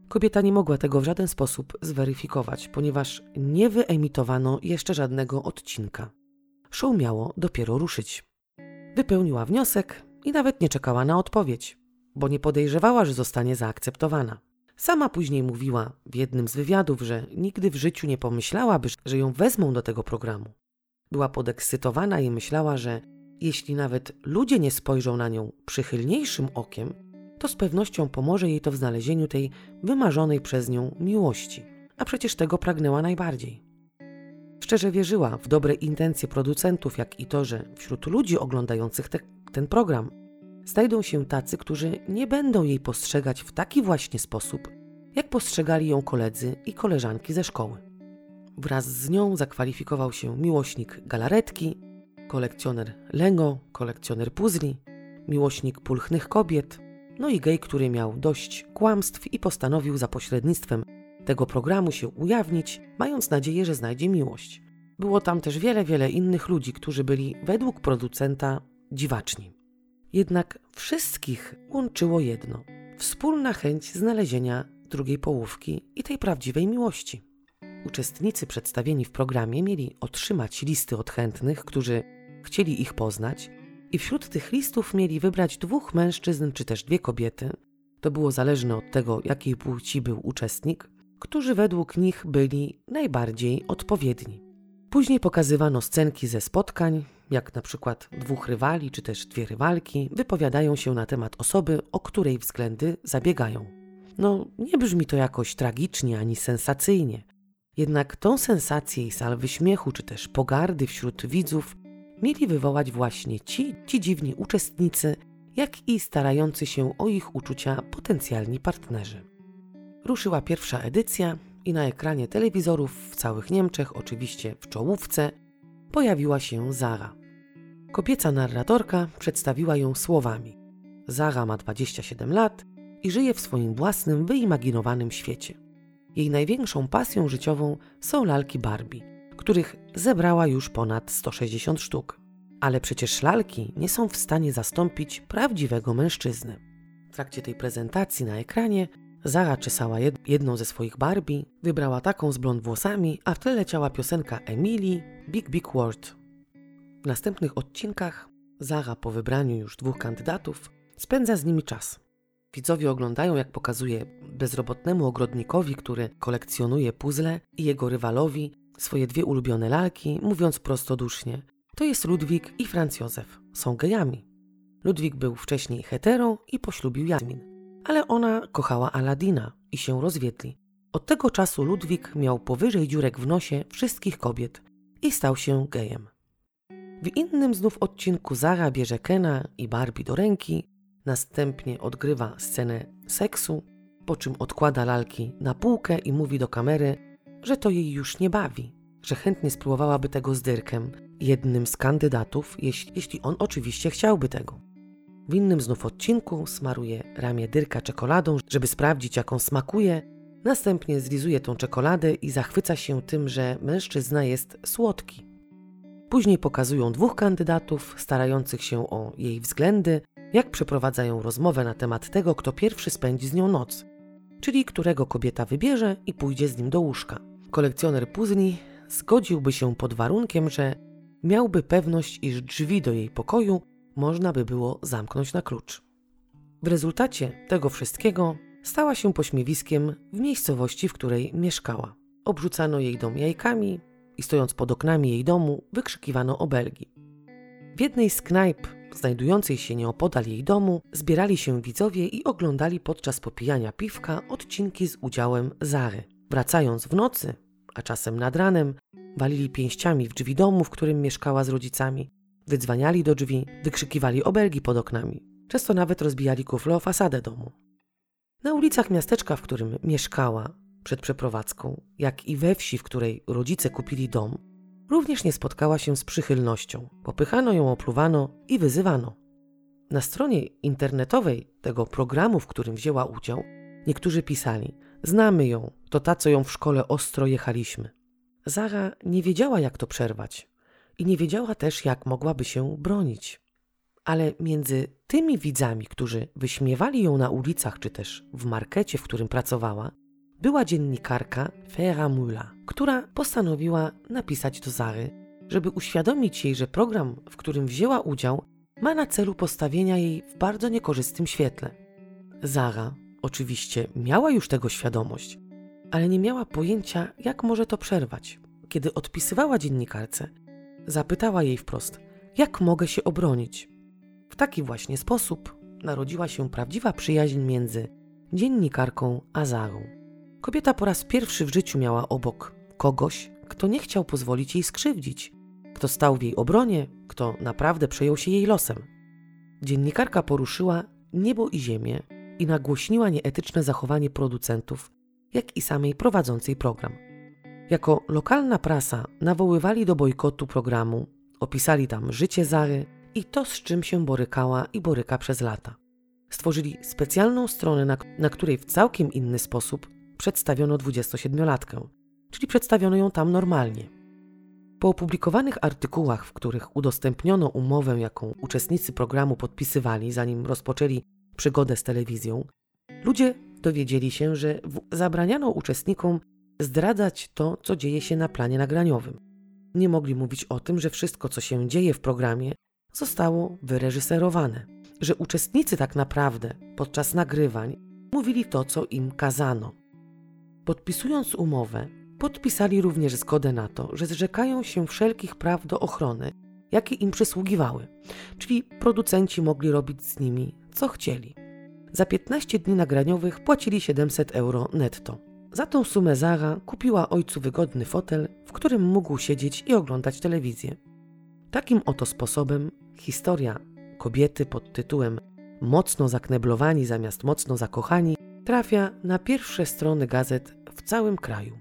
Kobieta nie mogła tego w żaden sposób zweryfikować, ponieważ nie wyemitowano jeszcze żadnego odcinka. Show miało dopiero ruszyć. Wypełniła wniosek i nawet nie czekała na odpowiedź, bo nie podejrzewała, że zostanie zaakceptowana. Sama później mówiła w jednym z wywiadów, że nigdy w życiu nie pomyślałaby, że ją wezmą do tego programu. Była podekscytowana i myślała, że jeśli nawet ludzie nie spojrzą na nią przychylniejszym okiem, to z pewnością pomoże jej to w znalezieniu tej wymarzonej przez nią miłości. A przecież tego pragnęła najbardziej. Szczerze wierzyła w dobre intencje producentów, jak i to, że wśród ludzi oglądających te, ten program znajdą się tacy, którzy nie będą jej postrzegać w taki właśnie sposób, jak postrzegali ją koledzy i koleżanki ze szkoły. Wraz z nią zakwalifikował się miłośnik galaretki, kolekcjoner Lego, kolekcjoner puzli, miłośnik pulchnych kobiet, no i gej, który miał dość kłamstw i postanowił za pośrednictwem tego programu się ujawnić, mając nadzieję, że znajdzie miłość. Było tam też wiele, wiele innych ludzi, którzy byli według producenta dziwaczni. Jednak wszystkich łączyło jedno wspólna chęć znalezienia drugiej połówki i tej prawdziwej miłości. Uczestnicy przedstawieni w programie mieli otrzymać listy od chętnych, którzy chcieli ich poznać, i wśród tych listów mieli wybrać dwóch mężczyzn czy też dwie kobiety. To było zależne od tego, jakiej płci był uczestnik, którzy według nich byli najbardziej odpowiedni. Później pokazywano scenki ze spotkań, jak na przykład dwóch rywali czy też dwie rywalki wypowiadają się na temat osoby, o której względy zabiegają. No, nie brzmi to jakoś tragicznie ani sensacyjnie. Jednak tą sensację i salwy śmiechu czy też pogardy wśród widzów mieli wywołać właśnie ci, ci dziwni uczestnicy, jak i starający się o ich uczucia potencjalni partnerzy. Ruszyła pierwsza edycja i na ekranie telewizorów w całych Niemczech, oczywiście w czołówce, pojawiła się Zara. Kobieca narratorka przedstawiła ją słowami: Zara ma 27 lat i żyje w swoim własnym, wyimaginowanym świecie. Jej największą pasją życiową są lalki Barbie, których zebrała już ponad 160 sztuk. Ale przecież lalki nie są w stanie zastąpić prawdziwego mężczyzny. W trakcie tej prezentacji na ekranie Zara czesała jedną ze swoich Barbie, wybrała taką z blond włosami, a w tle leciała piosenka Emily Big Big World. W następnych odcinkach Zara po wybraniu już dwóch kandydatów spędza z nimi czas. Widzowie oglądają, jak pokazuje bezrobotnemu ogrodnikowi, który kolekcjonuje puzzle, i jego rywalowi swoje dwie ulubione lalki, mówiąc prostodusznie: To jest Ludwik i Franz Józef. Są gejami. Ludwik był wcześniej hetero i poślubił Jasmin, ale ona kochała Aladina i się rozwiedli. Od tego czasu Ludwik miał powyżej dziurek w nosie wszystkich kobiet i stał się gejem. W innym znów odcinku Zara bierze Kena i Barbie do ręki, następnie odgrywa scenę seksu, po czym odkłada lalki na półkę i mówi do kamery, że to jej już nie bawi, że chętnie spróbowałaby tego z Dyrkiem, jednym z kandydatów, jeśli, jeśli on oczywiście chciałby tego. W innym znów odcinku smaruje ramię Dyrka czekoladą, żeby sprawdzić, jaką smakuje. Następnie zlizuje tą czekoladę i zachwyca się tym, że mężczyzna jest słodki. Później pokazują dwóch kandydatów starających się o jej względy, jak przeprowadzają rozmowę na temat tego, kto pierwszy spędzi z nią noc, czyli którego kobieta wybierze i pójdzie z nim do łóżka. Kolekcjoner puzli zgodziłby się pod warunkiem, że miałby pewność, iż drzwi do jej pokoju można by było zamknąć na klucz. W rezultacie tego wszystkiego stała się pośmiewiskiem w miejscowości, w której mieszkała. Obrzucano jej dom jajkami i stojąc pod oknami jej domu wykrzykiwano obelgi. W jednej z knajp znajdującej się nieopodal jej domu zbierali się widzowie i oglądali podczas popijania piwka odcinki z udziałem Zary. Wracając w nocy, a czasem nad ranem, walili pięściami w drzwi domu, w którym mieszkała z rodzicami, wydzwaniali do drzwi, wykrzykiwali obelgi pod oknami. Często nawet rozbijali kufle o fasadę domu. Na ulicach miasteczka, w którym mieszkała przed przeprowadzką, jak i we wsi, w której rodzice kupili dom, również nie spotkała się z przychylnością. Popychano ją, opluwano i wyzywano. Na stronie internetowej tego programu, w którym wzięła udział, niektórzy pisali: Znamy ją, to ta, co ją w szkole ostro jechaliśmy. Zara nie wiedziała, jak to przerwać i nie wiedziała też, jak mogłaby się bronić. Ale między tymi widzami, którzy wyśmiewali ją na ulicach czy też w markecie, w którym pracowała, była dziennikarka Fera Mula, która postanowiła napisać do Zary, żeby uświadomić jej, że program, w którym wzięła udział, ma na celu postawienia jej w bardzo niekorzystnym świetle. Zara oczywiście miała już tego świadomość, ale nie miała pojęcia, jak może to przerwać. Kiedy odpisywała dziennikarce, zapytała jej wprost, jak mogę się obronić. W taki właśnie sposób narodziła się prawdziwa przyjaźń między dziennikarką a Zarą. Kobieta po raz pierwszy w życiu miała obok kogoś, kto nie chciał pozwolić jej skrzywdzić, kto stał w jej obronie, kto naprawdę przejął się jej losem. Dziennikarka poruszyła niebo i ziemię i nagłośniła nieetyczne zachowanie producentów, jak i samej prowadzącej program. Jako lokalna prasa nawoływali do bojkotu programu, opisali tam życie Zary i to, z czym się borykała i boryka przez lata. Stworzyli specjalną stronę, na, na której w całkiem inny sposób przedstawiono 27-latkę, czyli przedstawiono ją tam normalnie. Po opublikowanych artykułach, w których udostępniono umowę, jaką uczestnicy programu podpisywali, zanim rozpoczęli przygodę z telewizją, ludzie dowiedzieli się, że zabraniano uczestnikom zdradzać to, co dzieje się na planie nagraniowym. Nie mogli mówić o tym, że wszystko, co się dzieje w programie, zostało wyreżyserowane, że uczestnicy tak naprawdę podczas nagrywań mówili to, co im kazano. Podpisując umowę, podpisali również zgodę na to, że zrzekają się wszelkich praw do ochrony, jakie im przysługiwały, czyli producenci mogli robić z nimi co chcieli. Za 15 dni nagraniowych płacili 700 euro netto. Za tą sumę Zara kupiła ojcu wygodny fotel, w którym mógł siedzieć i oglądać telewizję. Takim oto sposobem historia kobiety pod tytułem Mocno zakneblowani zamiast mocno zakochani trafia na pierwsze strony gazet w całym kraju.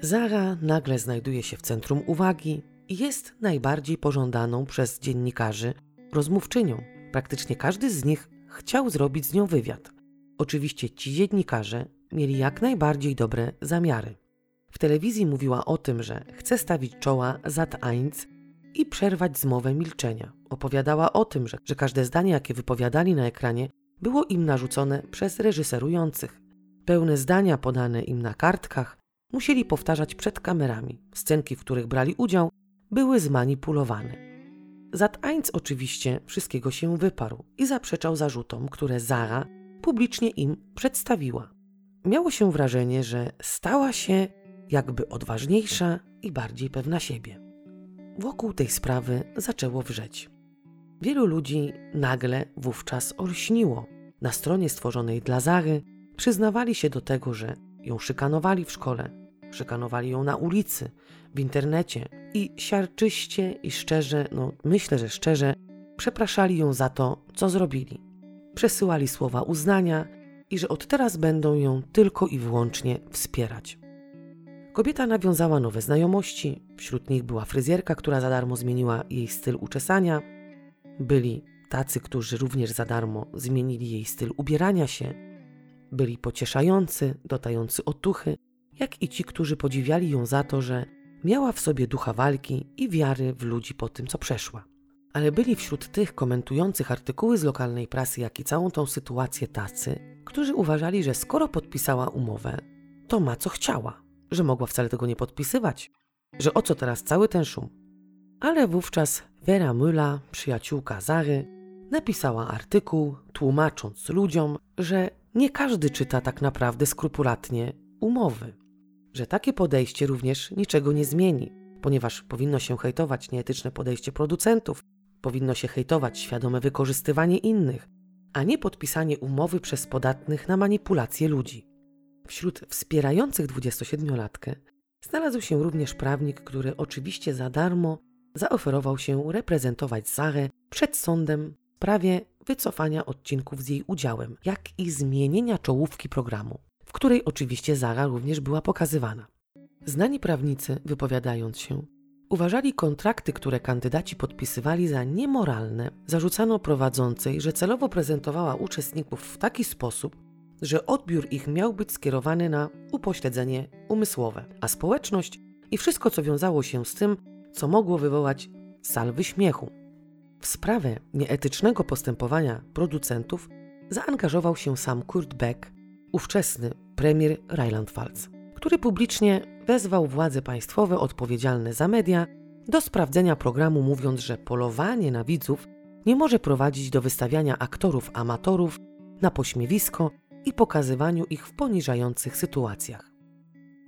Zara nagle znajduje się w centrum uwagi i jest najbardziej pożądaną przez dziennikarzy rozmówczynią. Praktycznie każdy z nich chciał zrobić z nią wywiad. Oczywiście ci dziennikarze mieli jak najbardziej dobre zamiary. W telewizji mówiła o tym, że chce stawić czoła Zat Eins i przerwać zmowę milczenia. Opowiadała o tym, że, że każde zdanie, jakie wypowiadali na ekranie, było im narzucone przez reżyserujących. Pełne zdania podane im na kartkach musieli powtarzać przed kamerami. Scenki, w których brali udział, były zmanipulowane. Zat-Eins oczywiście wszystkiego się wyparł i zaprzeczał zarzutom, które Zara publicznie im przedstawiła. Miało się wrażenie, że stała się jakby odważniejsza i bardziej pewna siebie. Wokół tej sprawy zaczęło wrzeć. Wielu ludzi nagle wówczas olśniło. Na stronie stworzonej dla Zary przyznawali się do tego, że ją szykanowali w szkole, szykanowali ją na ulicy, w internecie i siarczyście i szczerze, no myślę, że szczerze, przepraszali ją za to, co zrobili. Przesyłali słowa uznania i że od teraz będą ją tylko i wyłącznie wspierać. Kobieta nawiązała nowe znajomości, wśród nich była fryzjerka, która za darmo zmieniła jej styl uczesania. Byli tacy, którzy również za darmo zmienili jej styl ubierania się. Byli pocieszający, dodający otuchy, jak i ci, którzy podziwiali ją za to, że miała w sobie ducha walki i wiary w ludzi po tym, co przeszła. Ale byli wśród tych komentujących artykuły z lokalnej prasy, jak i całą tą sytuację tacy, którzy uważali, że skoro podpisała umowę, to ma co chciała, że mogła wcale tego nie podpisywać, że o co teraz cały ten szum. Ale wówczas Vera Müller, przyjaciółka Zary, napisała artykuł, tłumacząc ludziom, że nie każdy czyta tak naprawdę skrupulatnie umowy że takie podejście również niczego nie zmieni, ponieważ powinno się hejtować nieetyczne podejście producentów, powinno się hejtować świadome wykorzystywanie innych, a nie podpisanie umowy przez podatnych na manipulację ludzi. Wśród wspierających 27-latkę znalazł się również prawnik, który oczywiście za darmo zaoferował się reprezentować Zarę przed sądem w sprawie wycofania odcinków z jej udziałem, jak i zmienienia czołówki programu której oczywiście Zara również była pokazywana. Znani prawnicy, wypowiadając się, uważali kontrakty, które kandydaci podpisywali za niemoralne. Zarzucano prowadzącej, że celowo prezentowała uczestników w taki sposób, że odbiór ich miał być skierowany na upośledzenie umysłowe, a społeczność i wszystko, co wiązało się z tym, co mogło wywołać salwy śmiechu. W sprawę nieetycznego postępowania producentów zaangażował się sam Kurt Beck, ówczesny premier Rheinland-Pfalz, który publicznie wezwał władze państwowe odpowiedzialne za media do sprawdzenia programu, mówiąc, że polowanie na widzów nie może prowadzić do wystawiania aktorów amatorów na pośmiewisko i pokazywaniu ich w poniżających sytuacjach.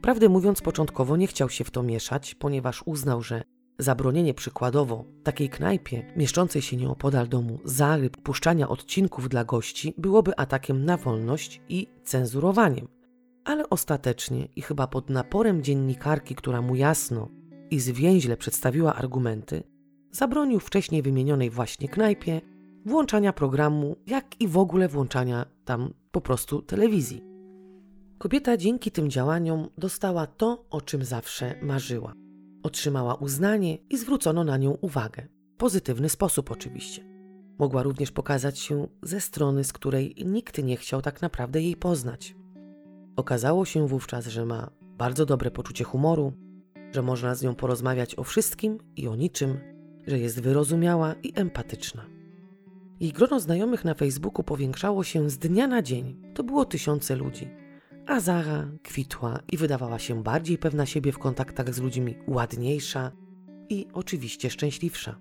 Prawdę mówiąc, początkowo nie chciał się w to mieszać, ponieważ uznał, że zabronienie przykładowo takiej knajpie mieszczącej się nieopodal domu Zary puszczania odcinków dla gości byłoby atakiem na wolność i cenzurowaniem ale ostatecznie i chyba pod naporem dziennikarki, która mu jasno i zwięźle przedstawiła argumenty, zabronił wcześniej wymienionej właśnie knajpie włączania programu, jak i w ogóle włączania tam po prostu telewizji. Kobieta dzięki tym działaniom dostała to, o czym zawsze marzyła. Otrzymała uznanie i zwrócono na nią uwagę. Pozytywny sposób oczywiście. Mogła również pokazać się ze strony, z której nikt nie chciał tak naprawdę jej poznać. Okazało się wówczas, że ma bardzo dobre poczucie humoru, że można z nią porozmawiać o wszystkim i o niczym, że jest wyrozumiała i empatyczna. Jej grono znajomych na Facebooku powiększało się z dnia na dzień. To było tysiące ludzi. A Zara kwitła i wydawała się bardziej pewna siebie w kontaktach z ludźmi, ładniejsza i oczywiście szczęśliwsza.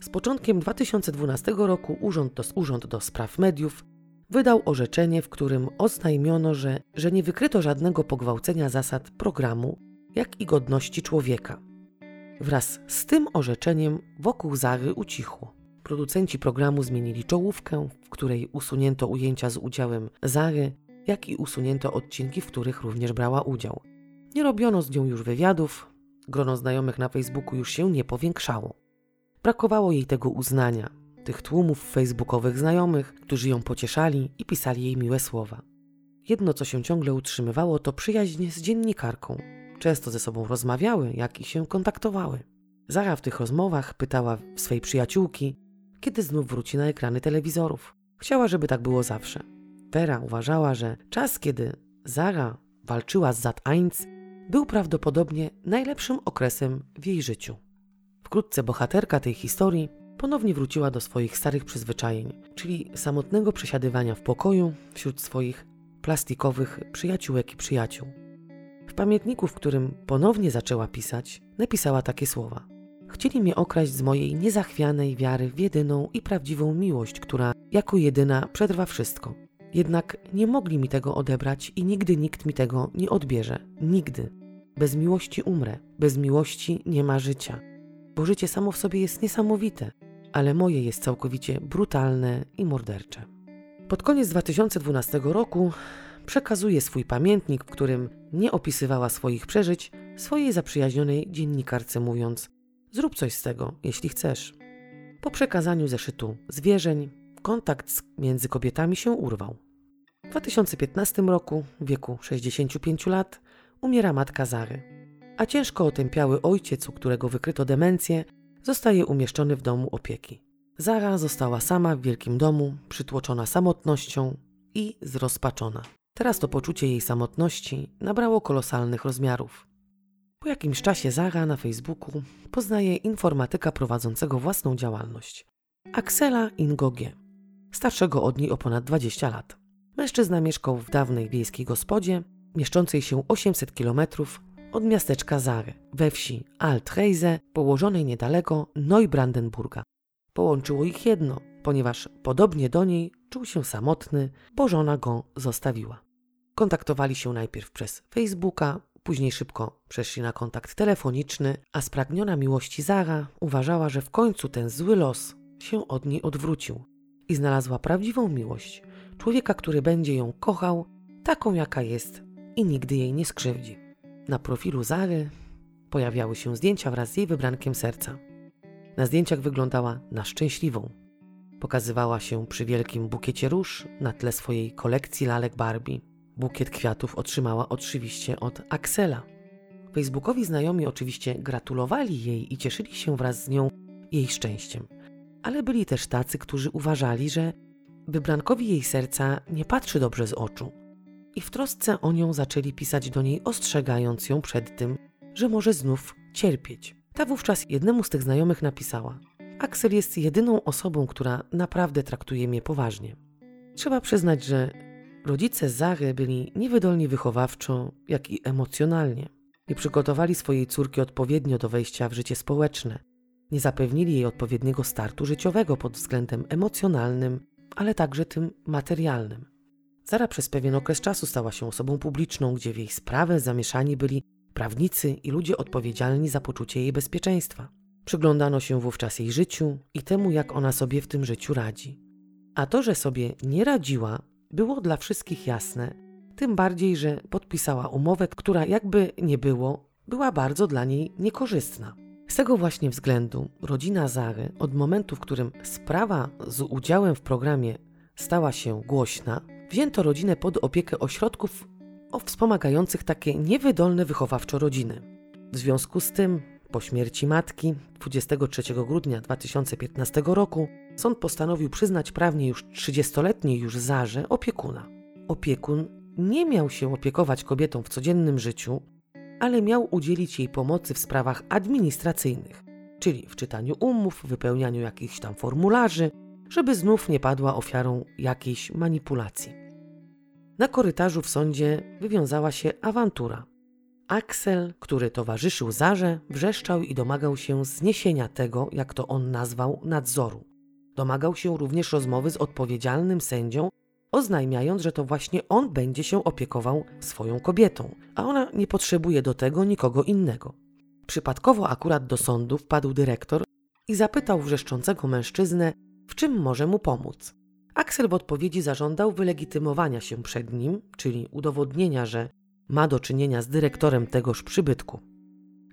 Z początkiem 2012 roku Urząd do, Urząd do Spraw Mediów wydał orzeczenie, w którym oznajmiono, że, że nie wykryto żadnego pogwałcenia zasad programu, jak i godności człowieka. Wraz z tym orzeczeniem wokół Zary ucichło. Producenci programu zmienili czołówkę, w której usunięto ujęcia z udziałem Zary, jak i usunięto odcinki, w których również brała udział. Nie robiono z nią już wywiadów, grono znajomych na Facebooku już się nie powiększało. Brakowało jej tego uznania, tych tłumów facebookowych znajomych, którzy ją pocieszali i pisali jej miłe słowa. Jedno, co się ciągle utrzymywało, to przyjaźń z dziennikarką. Często ze sobą rozmawiały, jak i się kontaktowały. Zara w tych rozmowach pytała swej przyjaciółki, kiedy znów wróci na ekrany telewizorów. Chciała, żeby tak było zawsze. Vera uważała, że czas, kiedy Zara walczyła z Zat 1, był prawdopodobnie najlepszym okresem w jej życiu. Wkrótce bohaterka tej historii ponownie wróciła do swoich starych przyzwyczajeń, czyli samotnego przesiadywania w pokoju wśród swoich plastikowych przyjaciółek i przyjaciół. W pamiętniku, w którym ponownie zaczęła pisać, napisała takie słowa: Chcieli mnie okraść z mojej niezachwianej wiary w jedyną i prawdziwą miłość, która jako jedyna przetrwa wszystko. Jednak nie mogli mi tego odebrać i nigdy nikt mi tego nie odbierze. Nigdy. Bez miłości umrę, bez miłości nie ma życia. Bo życie samo w sobie jest niesamowite, ale moje jest całkowicie brutalne i mordercze. Pod koniec 2012 roku przekazuje swój pamiętnik, w którym nie opisywała swoich przeżyć, swojej zaprzyjaźnionej dziennikarce, mówiąc: Zrób coś z tego, jeśli chcesz. Po przekazaniu zeszytu zwierzeń, kontakt między kobietami się urwał. W 2015 roku, w wieku 65 lat, umiera matka Zary, a ciężko otępiały ojciec, u którego wykryto demencję, zostaje umieszczony w domu opieki. Zara została sama w wielkim domu, przytłoczona samotnością i zrozpaczona. Teraz to poczucie jej samotności nabrało kolosalnych rozmiarów. Po jakimś czasie Zara na Facebooku poznaje informatyka prowadzącego własną działalność. Axela Ingogie, starszego od niej o ponad 20 lat. Mężczyzna mieszkał w dawnej wiejskiej gospodzie, mieszczącej się 800 km od miasteczka Zary, we wsi Altreise, położonej niedaleko Neubrandenburga. Połączyło ich jedno, ponieważ podobnie do niej czuł się samotny, bo żona go zostawiła. Kontaktowali się najpierw przez Facebooka, później szybko przeszli na kontakt telefoniczny, a spragniona miłości Zara uważała, że w końcu ten zły los się od niej odwrócił i znalazła prawdziwą miłość, człowieka, który będzie ją kochał, taką jaka jest i nigdy jej nie skrzywdzi. Na profilu Zary pojawiały się zdjęcia wraz z jej wybrankiem serca. Na zdjęciach wyglądała na szczęśliwą. Pokazywała się przy wielkim bukiecie róż na tle swojej kolekcji lalek Barbie. Bukiet kwiatów otrzymała oczywiście od Axela. Facebookowi znajomi oczywiście gratulowali jej i cieszyli się wraz z nią jej szczęściem. Ale byli też tacy, którzy uważali, że wybrankowi jej serca nie patrzy dobrze z oczu. I w trosce o nią zaczęli pisać do niej, ostrzegając ją przed tym, że może znów cierpieć. Ta wówczas jednemu z tych znajomych napisała: Axel jest jedyną osobą, która naprawdę traktuje mnie poważnie. Trzeba przyznać, że rodzice Zary byli niewydolni wychowawczo, jak i emocjonalnie. Nie przygotowali swojej córki odpowiednio do wejścia w życie społeczne. Nie zapewnili jej odpowiedniego startu życiowego pod względem emocjonalnym, ale także tym materialnym. Zara przez pewien okres czasu stała się osobą publiczną, gdzie w jej sprawę zamieszani byli prawnicy i ludzie odpowiedzialni za poczucie jej bezpieczeństwa. Przyglądano się wówczas jej życiu i temu, jak ona sobie w tym życiu radzi. A to, że sobie nie radziła, było dla wszystkich jasne, tym bardziej, że podpisała umowę, która jakby nie było, była bardzo dla niej niekorzystna. Z tego właśnie względu rodzina Zary od momentu, w którym sprawa z udziałem w programie stała się głośna, wzięto rodzinę pod opiekę ośrodków o wspomagających takie niewydolne wychowawczo rodziny. W związku z tym, po śmierci matki 23 grudnia 2015 roku, sąd postanowił przyznać prawnie już 30-letniej już Zarze opiekuna. Opiekun nie miał się opiekować kobietą w codziennym życiu, ale miał udzielić jej pomocy w sprawach administracyjnych, czyli w czytaniu umów, wypełnianiu jakichś tam formularzy, żeby znów nie padła ofiarą jakiejś manipulacji. Na korytarzu w sądzie wywiązała się awantura. Axel, który towarzyszył Zarze, wrzeszczał i domagał się zniesienia tego, jak to on nazwał, nadzoru. Domagał się również rozmowy z odpowiedzialnym sędzią, oznajmiając, że to właśnie on będzie się opiekował swoją kobietą, a ona nie potrzebuje do tego nikogo innego. Przypadkowo akurat do sądu wpadł dyrektor i zapytał wrzeszczącego mężczyznę, w czym może mu pomóc. Axel w odpowiedzi zażądał wylegitymowania się przed nim, czyli udowodnienia, że ma do czynienia z dyrektorem tegoż przybytku.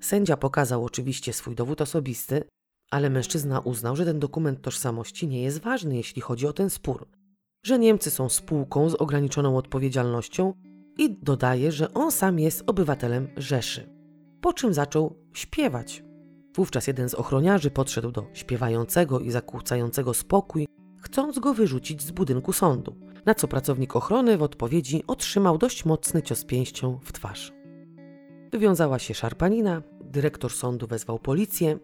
Sędzia pokazał oczywiście swój dowód osobisty, ale mężczyzna uznał, że ten dokument tożsamości nie jest ważny, jeśli chodzi o ten spór, że Niemcy są spółką z ograniczoną odpowiedzialnością i dodaje, że on sam jest obywatelem Rzeszy. Po czym zaczął śpiewać. Wówczas jeden z ochroniarzy podszedł do śpiewającego i zakłócającego spokój chcąc go wyrzucić z budynku sądu, na co pracownik ochrony w odpowiedzi otrzymał dość mocny cios pięścią w twarz. Wywiązała się szarpanina, dyrektor sądu wezwał policję,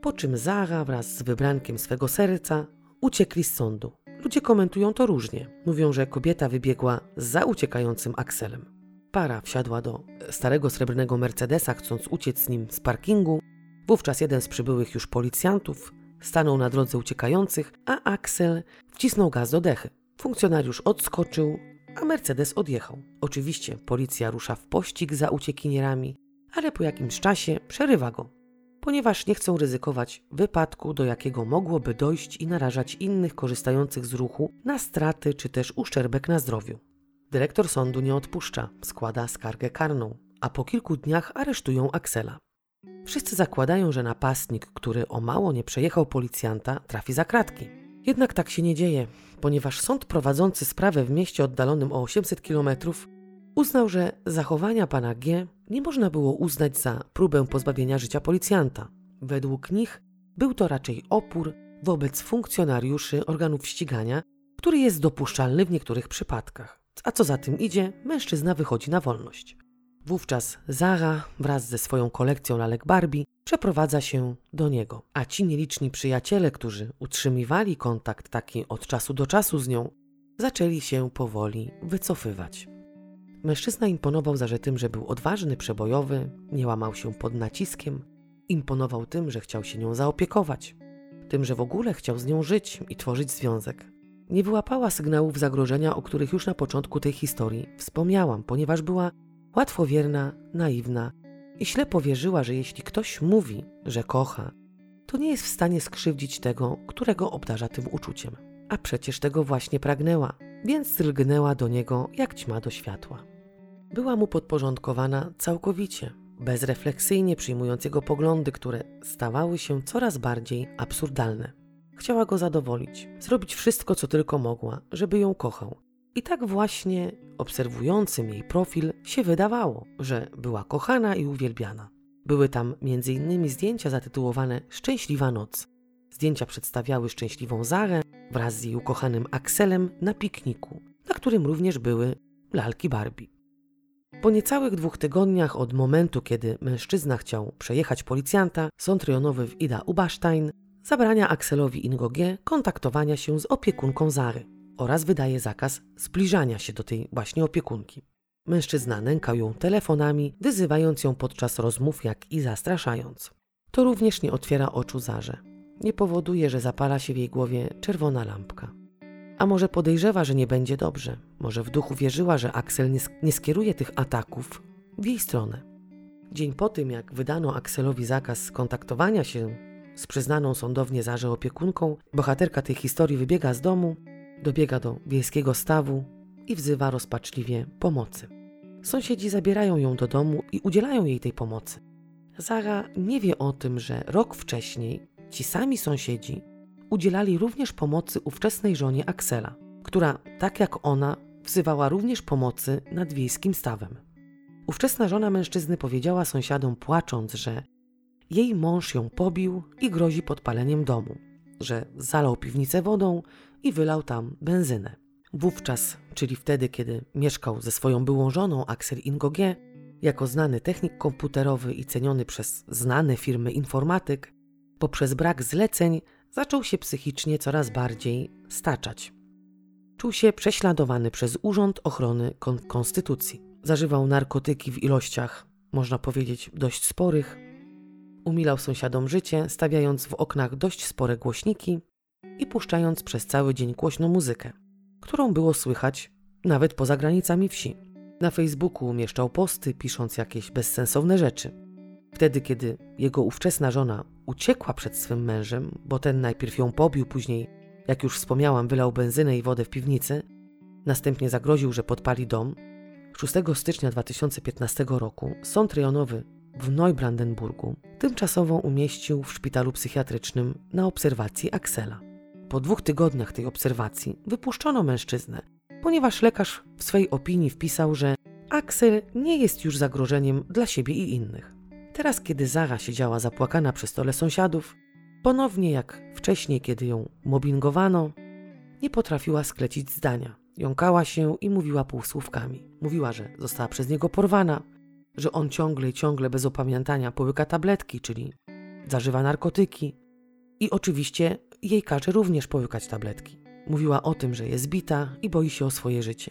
po czym Zara wraz z wybrankiem swego serca uciekli z sądu. Ludzie komentują to różnie. Mówią, że kobieta wybiegła za uciekającym Akselem. Para wsiadła do starego srebrnego Mercedesa, chcąc uciec z nim z parkingu. Wówczas jeden z przybyłych już policjantów stanął na drodze uciekających, a Axel wcisnął gaz do dechy. Funkcjonariusz odskoczył, a Mercedes odjechał. Oczywiście policja rusza w pościg za uciekinierami, ale po jakimś czasie przerywa go, ponieważ nie chcą ryzykować wypadku, do jakiego mogłoby dojść i narażać innych korzystających z ruchu na straty czy też uszczerbek na zdrowiu. Dyrektor sądu nie odpuszcza, składa skargę karną, a po kilku dniach aresztują Aksela. Wszyscy zakładają, że napastnik, który o mało nie przejechał policjanta, trafi za kratki. Jednak tak się nie dzieje, ponieważ sąd prowadzący sprawę w mieście oddalonym o 800 km uznał, że zachowania pana G nie można było uznać za próbę pozbawienia życia policjanta. Według nich był to raczej opór wobec funkcjonariuszy organów ścigania, który jest dopuszczalny w niektórych przypadkach. A co za tym idzie, mężczyzna wychodzi na wolność. Wówczas Zara wraz ze swoją kolekcją lalek Barbie przeprowadza się do niego, a ci nieliczni przyjaciele, którzy utrzymywali kontakt taki od czasu do czasu z nią, zaczęli się powoli wycofywać. Mężczyzna imponował za tym, że był odważny, przebojowy, nie łamał się pod naciskiem, imponował tym, że chciał się nią zaopiekować, tym, że w ogóle chciał z nią żyć i tworzyć związek. Nie wyłapała sygnałów zagrożenia, o których już na początku tej historii wspomniałam, ponieważ była łatwowierna, naiwna i ślepo wierzyła, że jeśli ktoś mówi, że kocha, to nie jest w stanie skrzywdzić tego, którego obdarza tym uczuciem. A przecież tego właśnie pragnęła, więc lgnęła do niego jak ćma do światła. Była mu podporządkowana całkowicie, bezrefleksyjnie przyjmując jego poglądy, które stawały się coraz bardziej absurdalne. Chciała go zadowolić, zrobić wszystko, co tylko mogła, żeby ją kochał. I tak właśnie obserwującym jej profil się wydawało, że była kochana i uwielbiana. Były tam m.in. zdjęcia zatytułowane Szczęśliwa noc. Zdjęcia przedstawiały szczęśliwą Zarę wraz z jej ukochanym Akselem na pikniku, na którym również były lalki Barbie. Po niecałych dwóch tygodniach od momentu, kiedy mężczyzna chciał przejechać policjanta, sąd rejonowy w Ida Ubasztajn zabrania Akselowi Ingogie kontaktowania się z opiekunką Zary oraz wydaje zakaz zbliżania się do tej właśnie opiekunki. Mężczyzna nękał ją telefonami, wyzywając ją podczas rozmów, jak i zastraszając. To również nie otwiera oczu Zarze. Nie powoduje, że zapala się w jej głowie czerwona lampka. A może podejrzewa, że nie będzie dobrze. Może w duchu wierzyła, że Axel nie, nie skieruje tych ataków w jej stronę. Dzień po tym, jak wydano Axelowi zakaz kontaktowania się z przyznaną sądownie Zarze opiekunką, bohaterka tej historii wybiega z domu, dobiega do wiejskiego stawu i wzywa rozpaczliwie pomocy. Sąsiedzi zabierają ją do domu i udzielają jej tej pomocy. Zara nie wie o tym, że rok wcześniej ci sami sąsiedzi udzielali również pomocy ówczesnej żonie Aksela, która, tak jak ona, wzywała również pomocy nad wiejskim stawem. Ówczesna żona mężczyzny powiedziała sąsiadom płacząc, że jej mąż ją pobił i grozi podpaleniem domu, że zalał piwnicę wodą i wylał tam benzynę. Wówczas, czyli wtedy, kiedy mieszkał ze swoją byłą żoną Axel Ingogie, jako znany technik komputerowy i ceniony przez znane firmy informatyk, poprzez brak zleceń zaczął się psychicznie coraz bardziej staczać. Czuł się prześladowany przez Urząd Ochrony Kon Konstytucji. Zażywał narkotyki w ilościach, można powiedzieć, dość sporych. Umilał sąsiadom życie, stawiając w oknach dość spore głośniki i puszczając przez cały dzień głośną muzykę, którą było słychać nawet poza granicami wsi. Na Facebooku umieszczał posty, pisząc jakieś bezsensowne rzeczy. Wtedy, kiedy jego ówczesna żona uciekła przed swym mężem, bo ten najpierw ją pobił, później, jak już wspomniałam, wylał benzynę i wodę w piwnicy, następnie zagroził, że podpali dom, 6 stycznia 2015 roku sąd rejonowy w Neubrandenburgu tymczasowo umieścił w szpitalu psychiatrycznym na obserwacji Axela. Po dwóch tygodniach tej obserwacji wypuszczono mężczyznę, ponieważ lekarz w swej opinii wpisał, że Axel nie jest już zagrożeniem dla siebie i innych. Teraz, kiedy Zara siedziała zapłakana przy stole sąsiadów, ponownie jak wcześniej, kiedy ją mobbingowano, nie potrafiła sklecić zdania. Jąkała się i mówiła półsłówkami. Mówiła, że została przez niego porwana, że on ciągle i ciągle bez opamiętania połyka tabletki, czyli zażywa narkotyki. I oczywiście jej każe również połykać tabletki. Mówiła o tym, że jest bita i boi się o swoje życie.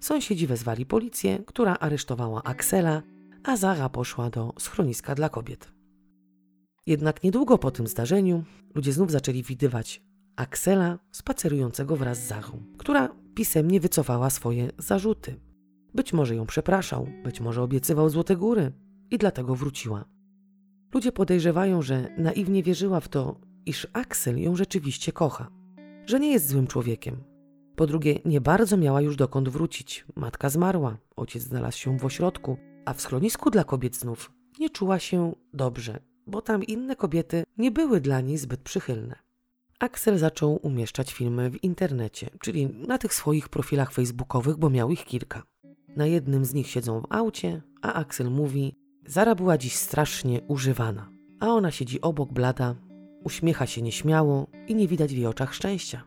Sąsiedzi wezwali policję, która aresztowała Aksela, a Zara poszła do schroniska dla kobiet. Jednak niedługo po tym zdarzeniu ludzie znów zaczęli widywać Aksela spacerującego wraz z Zachą, która pisemnie wycofała swoje zarzuty. Być może ją przepraszał, być może obiecywał złote góry i dlatego wróciła. Ludzie podejrzewają, że naiwnie wierzyła w to, iż Aksel ją rzeczywiście kocha, że nie jest złym człowiekiem. Po drugie, nie bardzo miała już dokąd wrócić. Matka zmarła, ojciec znalazł się w ośrodku, a w schronisku dla kobiet znów nie czuła się dobrze, bo tam inne kobiety nie były dla niej zbyt przychylne. Axel zaczął umieszczać filmy w internecie, czyli na tych swoich profilach facebookowych, bo miał ich kilka. Na jednym z nich siedzą w aucie, a Axel mówi: Zara była dziś strasznie używana, a ona siedzi obok blada, uśmiecha się nieśmiało i nie widać w jej oczach szczęścia.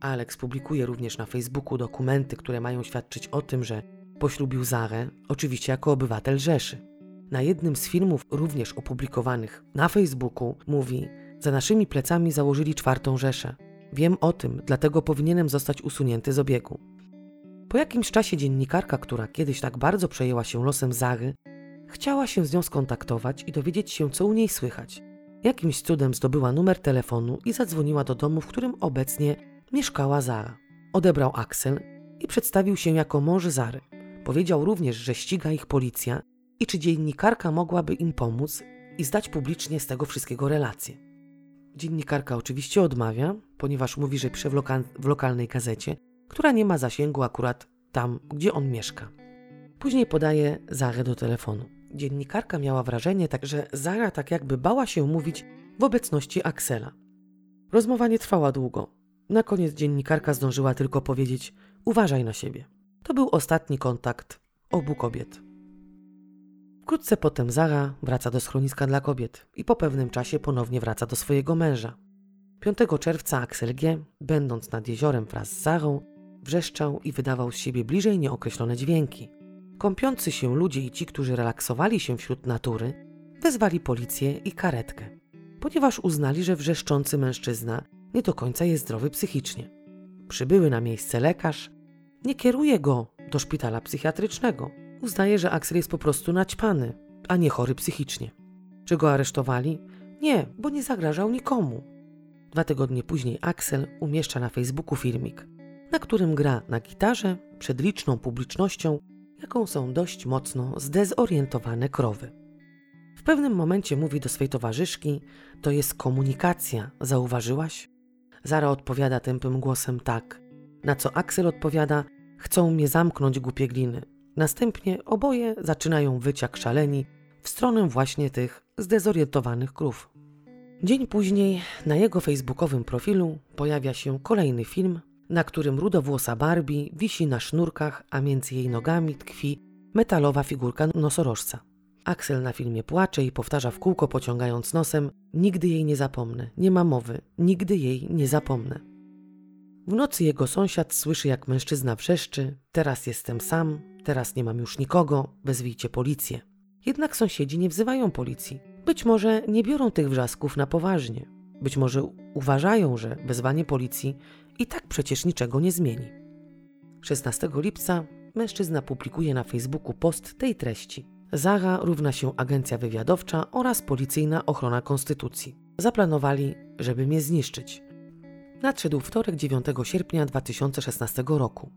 Alex publikuje również na Facebooku dokumenty, które mają świadczyć o tym, że poślubił Zarę, oczywiście jako obywatel Rzeszy. Na jednym z filmów, również opublikowanych na Facebooku, mówi: Za naszymi plecami założyli czwartą Rzeszę. Wiem o tym, dlatego powinienem zostać usunięty z obiegu. Po jakimś czasie dziennikarka, która kiedyś tak bardzo przejęła się losem Zary, chciała się z nią skontaktować i dowiedzieć się, co u niej słychać. Jakimś cudem zdobyła numer telefonu i zadzwoniła do domu, w którym obecnie mieszkała Zara. Odebrał Axel i przedstawił się jako mąż Zary. Powiedział również, że ściga ich policja i czy dziennikarka mogłaby im pomóc i zdać publicznie z tego wszystkiego relacje. Dziennikarka oczywiście odmawia, ponieważ mówi, że pisze w, loka w lokalnej gazecie, która nie ma zasięgu akurat tam, gdzie on mieszka. Później podaje Zarę do telefonu. Dziennikarka miała wrażenie, tak, że Zara tak jakby bała się mówić w obecności Aksela. Rozmowa nie trwała długo. Na koniec dziennikarka zdążyła tylko powiedzieć: Uważaj na siebie. To był ostatni kontakt obu kobiet. Wkrótce potem Zara wraca do schroniska dla kobiet i po pewnym czasie ponownie wraca do swojego męża. 5 czerwca Axel G., będąc nad jeziorem wraz z Zarą, wrzeszczał i wydawał z siebie bliżej nieokreślone dźwięki. Kąpiący się ludzie i ci, którzy relaksowali się wśród natury, wezwali policję i karetkę, ponieważ uznali, że wrzeszczący mężczyzna nie do końca jest zdrowy psychicznie. Przybyły na miejsce lekarz, nie kieruje go do szpitala psychiatrycznego. Uznaje, że Axel jest po prostu naćpany, a nie chory psychicznie. Czy go aresztowali? Nie, bo nie zagrażał nikomu. Dwa tygodnie później Axel umieszcza na Facebooku filmik, na którym gra na gitarze przed liczną publicznością, jaką są dość mocno zdezorientowane krowy. W pewnym momencie mówi do swej towarzyszki: To jest komunikacja, zauważyłaś? Zara odpowiada tępym głosem tak, na co Axel odpowiada: Chcą mnie zamknąć, głupie gliny. Następnie oboje zaczynają wyć jak szaleni w stronę właśnie tych zdezorientowanych krów. Dzień później na jego facebookowym profilu pojawia się kolejny film, na którym rudowłosa Barbie wisi na sznurkach, a między jej nogami tkwi metalowa figurka nosorożca. Axel na filmie płacze i powtarza w kółko, pociągając nosem: Nigdy jej nie zapomnę, nie ma mowy, nigdy jej nie zapomnę. W nocy jego sąsiad słyszy, jak mężczyzna wrzeszczy: Teraz jestem sam, teraz nie mam już nikogo, wezwijcie policję. Jednak sąsiedzi nie wzywają policji. Być może nie biorą tych wrzasków na poważnie. Być może uważają, że wezwanie policji i tak przecież niczego nie zmieni. 16 lipca mężczyzna publikuje na Facebooku post tej treści. Zara równa się agencja wywiadowcza oraz policyjna ochrona konstytucji. Zaplanowali, żeby mnie zniszczyć. Nadszedł wtorek 9 sierpnia 2016 roku.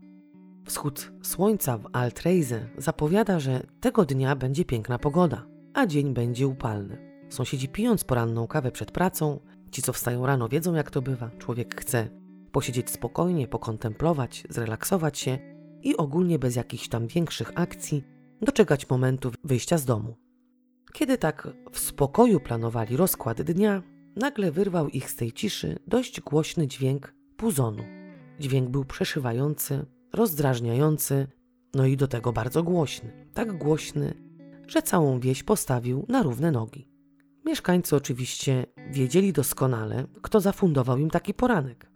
Wschód słońca w Altreise zapowiada, że tego dnia będzie piękna pogoda, a dzień będzie upalny. Sąsiedzi pijąc poranną kawę przed pracą, ci co wstają rano wiedzą jak to bywa. Człowiek chce posiedzieć spokojnie, pokontemplować, zrelaksować się i ogólnie bez jakichś tam większych akcji doczekać momentu wyjścia z domu. Kiedy tak w spokoju planowali rozkład dnia, nagle wyrwał ich z tej ciszy dość głośny dźwięk puzonu. Dźwięk był przeszywający, rozdrażniający, no i do tego bardzo głośny. Tak głośny, że całą wieś postawił na równe nogi. Mieszkańcy oczywiście wiedzieli doskonale, kto zafundował im taki poranek.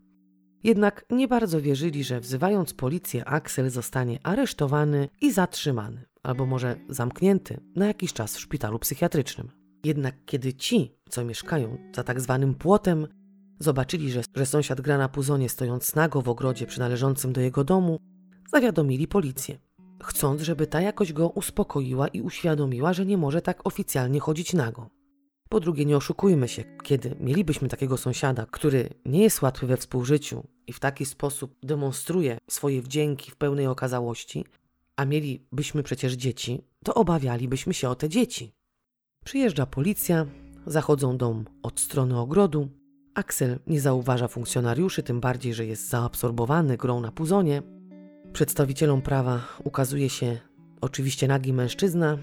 Jednak nie bardzo wierzyli, że wzywając policję, Axel zostanie aresztowany i zatrzymany, albo może zamknięty na jakiś czas w szpitalu psychiatrycznym. Jednak kiedy ci, co mieszkają za tak zwanym płotem, zobaczyli, że, że sąsiad gra na puzonie stojąc nago w ogrodzie przynależącym do jego domu, zawiadomili policję, chcąc, żeby ta jakoś go uspokoiła i uświadomiła, że nie może tak oficjalnie chodzić nago. Po drugie, nie oszukujmy się, kiedy mielibyśmy takiego sąsiada, który nie jest łatwy we współżyciu i w taki sposób demonstruje swoje wdzięki w pełnej okazałości, a mielibyśmy przecież dzieci, to obawialibyśmy się o te dzieci. Przyjeżdża policja, zachodzą dom od strony ogrodu. Axel nie zauważa funkcjonariuszy, tym bardziej, że jest zaabsorbowany grą na puzonie. Przedstawicielom prawa ukazuje się oczywiście nagi mężczyzna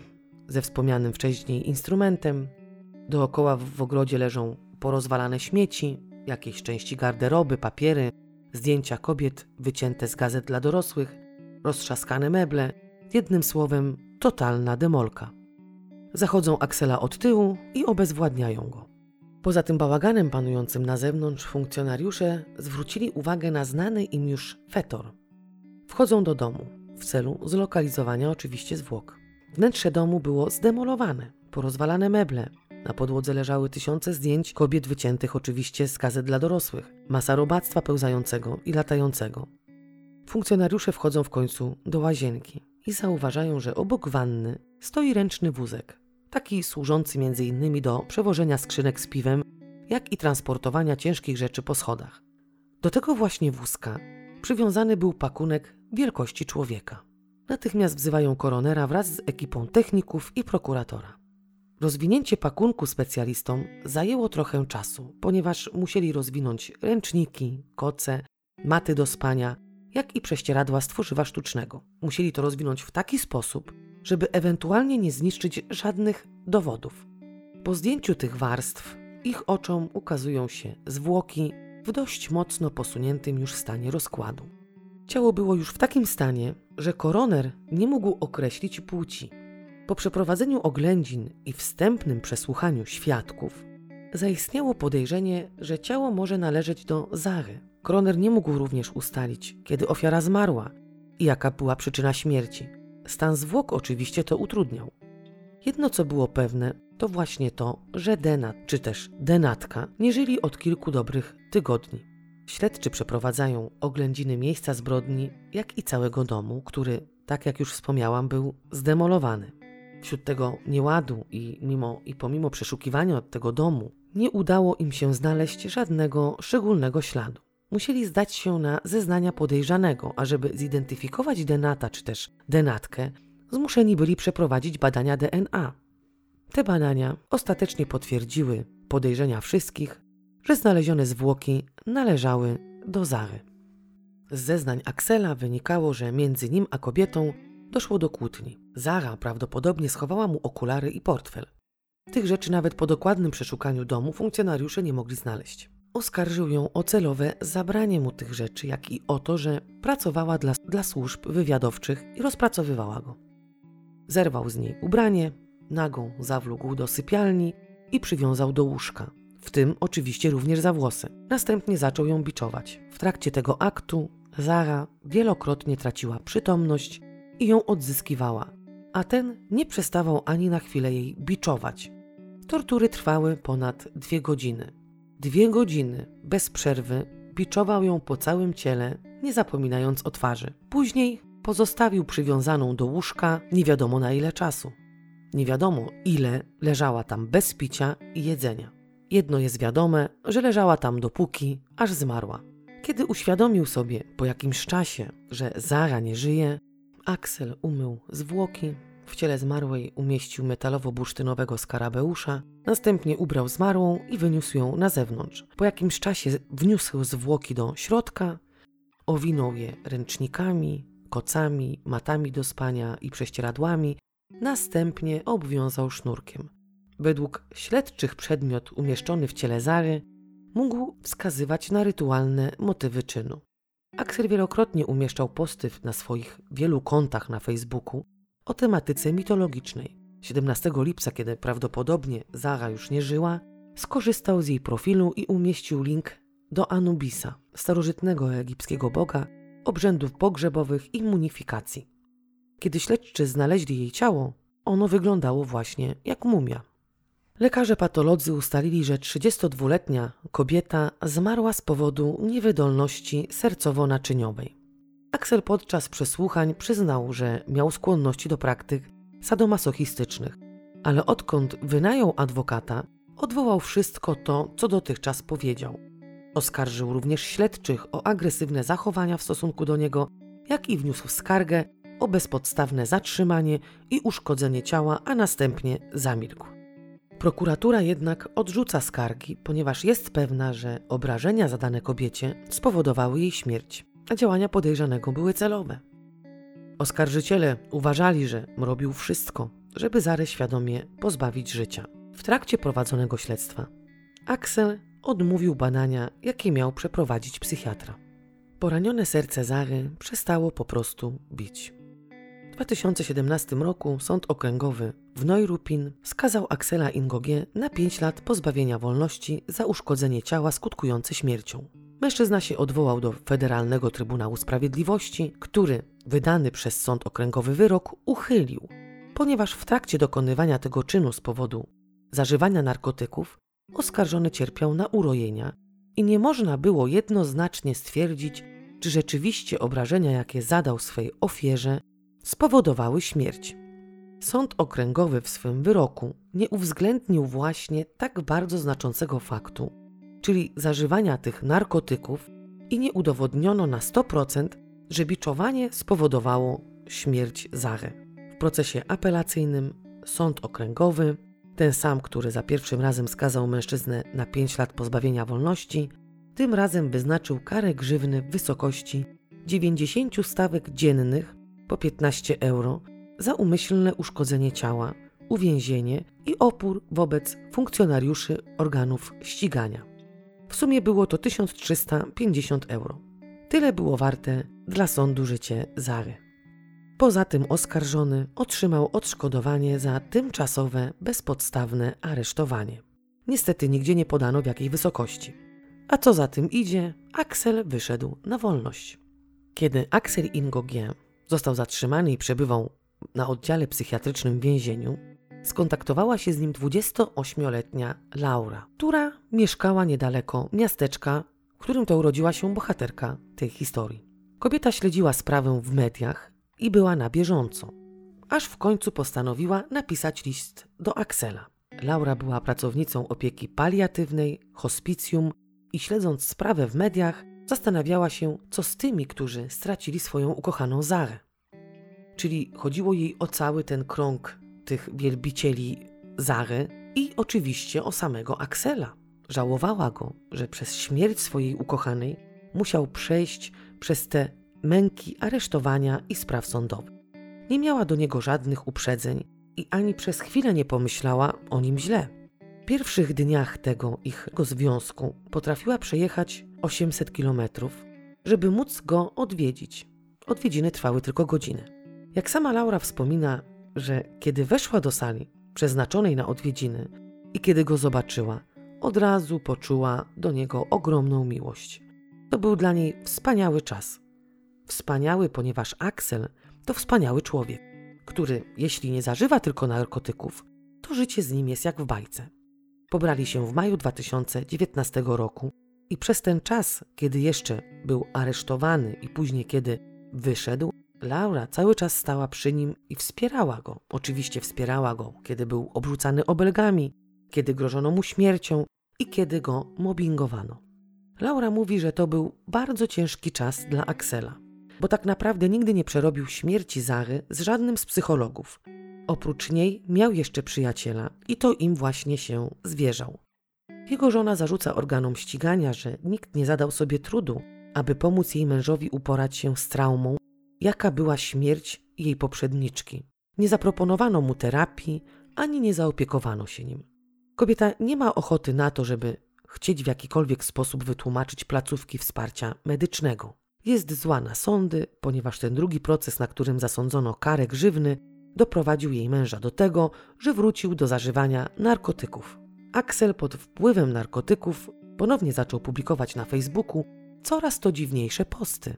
ze wspomnianym wcześniej instrumentem. Dookoła w ogrodzie leżą porozwalane śmieci, jakieś części garderoby, papiery, zdjęcia kobiet wycięte z gazet dla dorosłych, roztrzaskane meble, jednym słowem totalna demolka. Zachodzą Aksela od tyłu i obezwładniają go. Poza tym bałaganem panującym na zewnątrz funkcjonariusze zwrócili uwagę na znany im już fetor. Wchodzą do domu w celu zlokalizowania oczywiście zwłok. Wnętrze domu było zdemolowane, porozwalane meble. Na podłodze leżały tysiące zdjęć kobiet wyciętych oczywiście z gazet dla dorosłych, masa robactwa pełzającego i latającego. Funkcjonariusze wchodzą w końcu do łazienki i zauważają, że obok wanny stoi ręczny wózek, taki służący m.in. do przewożenia skrzynek z piwem, jak i transportowania ciężkich rzeczy po schodach. Do tego właśnie wózka przywiązany był pakunek wielkości człowieka. Natychmiast wzywają koronera wraz z ekipą techników i prokuratora. Rozwinięcie pakunku specjalistom zajęło trochę czasu, ponieważ musieli rozwinąć ręczniki, koce, maty do spania, jak i prześcieradła z tworzywa sztucznego. Musieli to rozwinąć w taki sposób, żeby ewentualnie nie zniszczyć żadnych dowodów. Po zdjęciu tych warstw ich oczom ukazują się zwłoki w dość mocno posuniętym już stanie rozkładu. Ciało było już w takim stanie, że koroner nie mógł określić płci. Po przeprowadzeniu oględzin i wstępnym przesłuchaniu świadków, zaistniało podejrzenie, że ciało może należeć do Zary. Koroner nie mógł również ustalić, kiedy ofiara zmarła i jaka była przyczyna śmierci. Stan zwłok oczywiście to utrudniał. Jedno co było pewne, to właśnie to, że Denat czy też Denatka nie żyli od kilku dobrych tygodni. Śledczy przeprowadzają oględziny miejsca zbrodni, jak i całego domu, który, tak jak już wspomniałam, był zdemolowany. Wśród tego nieładu i mimo i pomimo przeszukiwania tego domu nie udało im się znaleźć żadnego szczególnego śladu. Musieli zdać się na zeznania podejrzanego, a żeby zidentyfikować denata czy też denatkę, zmuszeni byli przeprowadzić badania DNA. Te badania ostatecznie potwierdziły podejrzenia wszystkich, że znalezione zwłoki należały do Zary. Z zeznań Aksela wynikało, że między nim a kobietą doszło do kłótni. Zara prawdopodobnie schowała mu okulary i portfel. Tych rzeczy nawet po dokładnym przeszukaniu domu funkcjonariusze nie mogli znaleźć. Oskarżył ją o celowe zabranie mu tych rzeczy, jak i o to, że pracowała dla, dla służb wywiadowczych i rozpracowywała go. Zerwał z niej ubranie, nagą zawlógł do sypialni i przywiązał do łóżka, w tym oczywiście również za włosy. Następnie zaczął ją biczować. W trakcie tego aktu Zara wielokrotnie traciła przytomność i ją odzyskiwała, a ten nie przestawał ani na chwilę jej biczować. Tortury trwały ponad dwie godziny. Dwie godziny, bez przerwy, biczował ją po całym ciele, nie zapominając o twarzy. Później pozostawił przywiązaną do łóżka nie wiadomo na ile czasu. Nie wiadomo ile leżała tam bez picia i jedzenia. Jedno jest wiadome, że leżała tam dopóki, aż zmarła. Kiedy uświadomił sobie po jakimś czasie, że Zara nie żyje, Axel umył zwłoki, w ciele zmarłej umieścił metalowo-bursztynowego skarabeusza, następnie ubrał zmarłą i wyniósł ją na zewnątrz. Po jakimś czasie wniósł zwłoki do środka, owinął je ręcznikami, kocami, matami do spania i prześcieradłami, następnie obwiązał sznurkiem. Według śledczych przedmiot umieszczony w ciele Zary mógł wskazywać na rytualne motywy czynu. Axel wielokrotnie umieszczał posty na swoich wielu kontach na Facebooku o tematyce mitologicznej. 17 lipca, kiedy prawdopodobnie Zara już nie żyła, skorzystał z jej profilu i umieścił link do Anubisa, starożytnego egipskiego boga, obrzędów pogrzebowych i munifikacji. Kiedy śledczy znaleźli jej ciało, ono wyglądało właśnie jak mumia. Lekarze patolodzy ustalili, że 32-letnia kobieta zmarła z powodu niewydolności sercowo-naczyniowej. Axel podczas przesłuchań przyznał, że miał skłonności do praktyk sadomasochistycznych, ale odkąd wynajął adwokata, odwołał wszystko to, co dotychczas powiedział. Oskarżył również śledczych o agresywne zachowania w stosunku do niego, jak i wniósł skargę o bezpodstawne zatrzymanie i uszkodzenie ciała, a następnie zamilkł. Prokuratura jednak odrzuca skargi, ponieważ jest pewna, że obrażenia zadane kobiecie spowodowały jej śmierć, a działania podejrzanego były celowe. Oskarżyciele uważali, że robił wszystko, żeby Zarę świadomie pozbawić życia. W trakcie prowadzonego śledztwa Axel odmówił badania, jakie miał przeprowadzić psychiatra. Poranione serce Zary przestało po prostu bić. W 2017 roku Sąd Okręgowy w Neurupin skazał Axela Ingogie na 5 lat pozbawienia wolności za uszkodzenie ciała skutkujące śmiercią. Mężczyzna się odwołał do Federalnego Trybunału Sprawiedliwości, który wydany przez Sąd Okręgowy wyrok uchylił, ponieważ w trakcie dokonywania tego czynu z powodu zażywania narkotyków oskarżony cierpiał na urojenia i nie można było jednoznacznie stwierdzić, czy rzeczywiście obrażenia, jakie zadał swej ofierze, spowodowały śmierć. Sąd okręgowy w swym wyroku nie uwzględnił właśnie tak bardzo znaczącego faktu, czyli zażywania tych narkotyków, i nie udowodniono na 100%, że biczowanie spowodowało śmierć Zachę. W procesie apelacyjnym sąd okręgowy, ten sam, który za pierwszym razem skazał mężczyznę na 5 lat pozbawienia wolności, tym razem wyznaczył karę grzywny w wysokości 90 stawek dziennych po 15 euro za umyślne uszkodzenie ciała, uwięzienie i opór wobec funkcjonariuszy organów ścigania. W sumie było to 1350 euro. Tyle było warte dla sądu życie Zary. Poza tym oskarżony otrzymał odszkodowanie za tymczasowe, bezpodstawne aresztowanie. Niestety nigdzie nie podano w jakiej wysokości. A co za tym idzie, Axel wyszedł na wolność. Kiedy Axel Ingogie został zatrzymany i przebywał na oddziale psychiatrycznym w więzieniu, skontaktowała się z nim 28-letnia Laura, która mieszkała niedaleko miasteczka, w którym to urodziła się bohaterka tej historii. Kobieta śledziła sprawę w mediach i była na bieżąco, aż w końcu postanowiła napisać list do Axela. Laura była pracownicą opieki paliatywnej, hospicjum i śledząc sprawę w mediach, zastanawiała się, co z tymi, którzy stracili swoją ukochaną Zarę. Czyli chodziło jej o cały ten krąg tych wielbicieli Zary i oczywiście o samego Aksela. Żałowała go, że przez śmierć swojej ukochanej musiał przejść przez te męki aresztowania i spraw sądowych. Nie miała do niego żadnych uprzedzeń i ani przez chwilę nie pomyślała o nim źle. W pierwszych dniach tego ich związku potrafiła przejechać 800 kilometrów, żeby móc go odwiedzić. Odwiedziny trwały tylko godzinę. Jak sama Laura wspomina, że kiedy weszła do sali przeznaczonej na odwiedziny i kiedy go zobaczyła, od razu poczuła do niego ogromną miłość. To był dla niej wspaniały czas. Wspaniały, ponieważ Axel to wspaniały człowiek, który, jeśli nie zażywa tylko narkotyków, to życie z nim jest jak w bajce. Pobrali się w maju 2019 roku i przez ten czas, kiedy jeszcze był aresztowany i później kiedy wyszedł, Laura cały czas stała przy nim i wspierała go. Oczywiście wspierała go, kiedy był obrzucany obelgami, kiedy grożono mu śmiercią i kiedy go mobbingowano. Laura mówi, że to był bardzo ciężki czas dla Axela, bo tak naprawdę nigdy nie przerobił śmierci Zary z żadnym z psychologów. Oprócz niej miał jeszcze przyjaciela i to im właśnie się zwierzał. Jego żona zarzuca organom ścigania, że nikt nie zadał sobie trudu, aby pomóc jej mężowi uporać się z traumą, jaka była śmierć jej poprzedniczki. Nie zaproponowano mu terapii, ani nie zaopiekowano się nim. Kobieta nie ma ochoty na to, żeby chcieć w jakikolwiek sposób wytłumaczyć placówki wsparcia medycznego. Jest zła na sądy, ponieważ ten drugi proces, na którym zasądzono karę grzywny, doprowadził jej męża do tego, że wrócił do zażywania narkotyków. Axel pod wpływem narkotyków ponownie zaczął publikować na Facebooku coraz to dziwniejsze posty.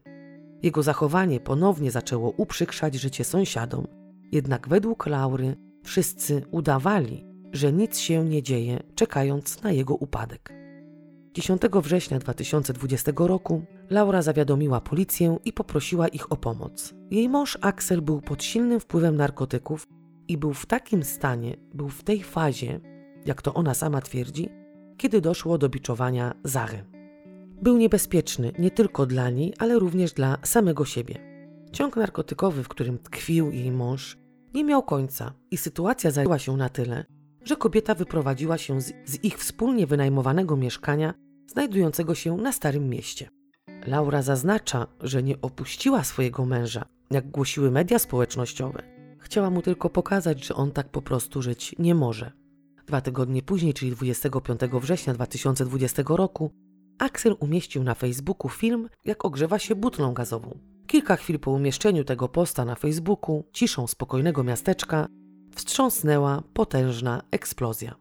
Jego zachowanie ponownie zaczęło uprzykrzać życie sąsiadom, jednak według Laury wszyscy udawali, że nic się nie dzieje, czekając na jego upadek. 10 września 2020 roku Laura zawiadomiła policję i poprosiła ich o pomoc. Jej mąż Axel był pod silnym wpływem narkotyków i był w takim stanie, był w tej fazie, jak to ona sama twierdzi, kiedy doszło do biczowania Zary. Był niebezpieczny nie tylko dla niej, ale również dla samego siebie. Ciąg narkotykowy, w którym tkwił jej mąż, nie miał końca i sytuacja zajęła się na tyle, że kobieta wyprowadziła się z, z ich wspólnie wynajmowanego mieszkania, znajdującego się na Starym Mieście. Laura zaznacza, że nie opuściła swojego męża, jak głosiły media społecznościowe. Chciała mu tylko pokazać, że on tak po prostu żyć nie może. Dwa tygodnie później, czyli 25 września 2020 roku, Axel umieścił na Facebooku film, jak ogrzewa się butlą gazową. Kilka chwil po umieszczeniu tego posta na Facebooku, ciszą spokojnego miasteczka, wstrząsnęła potężna eksplozja.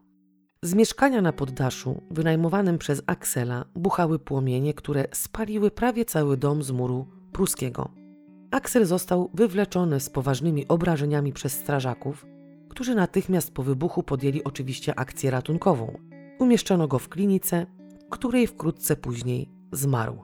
Z mieszkania na poddaszu, wynajmowanym przez Axela, buchały płomienie, które spaliły prawie cały dom z muru pruskiego. Axel został wywleczony z poważnymi obrażeniami przez strażaków, którzy natychmiast po wybuchu podjęli oczywiście akcję ratunkową. Umieszczono go w klinice, której wkrótce później zmarł.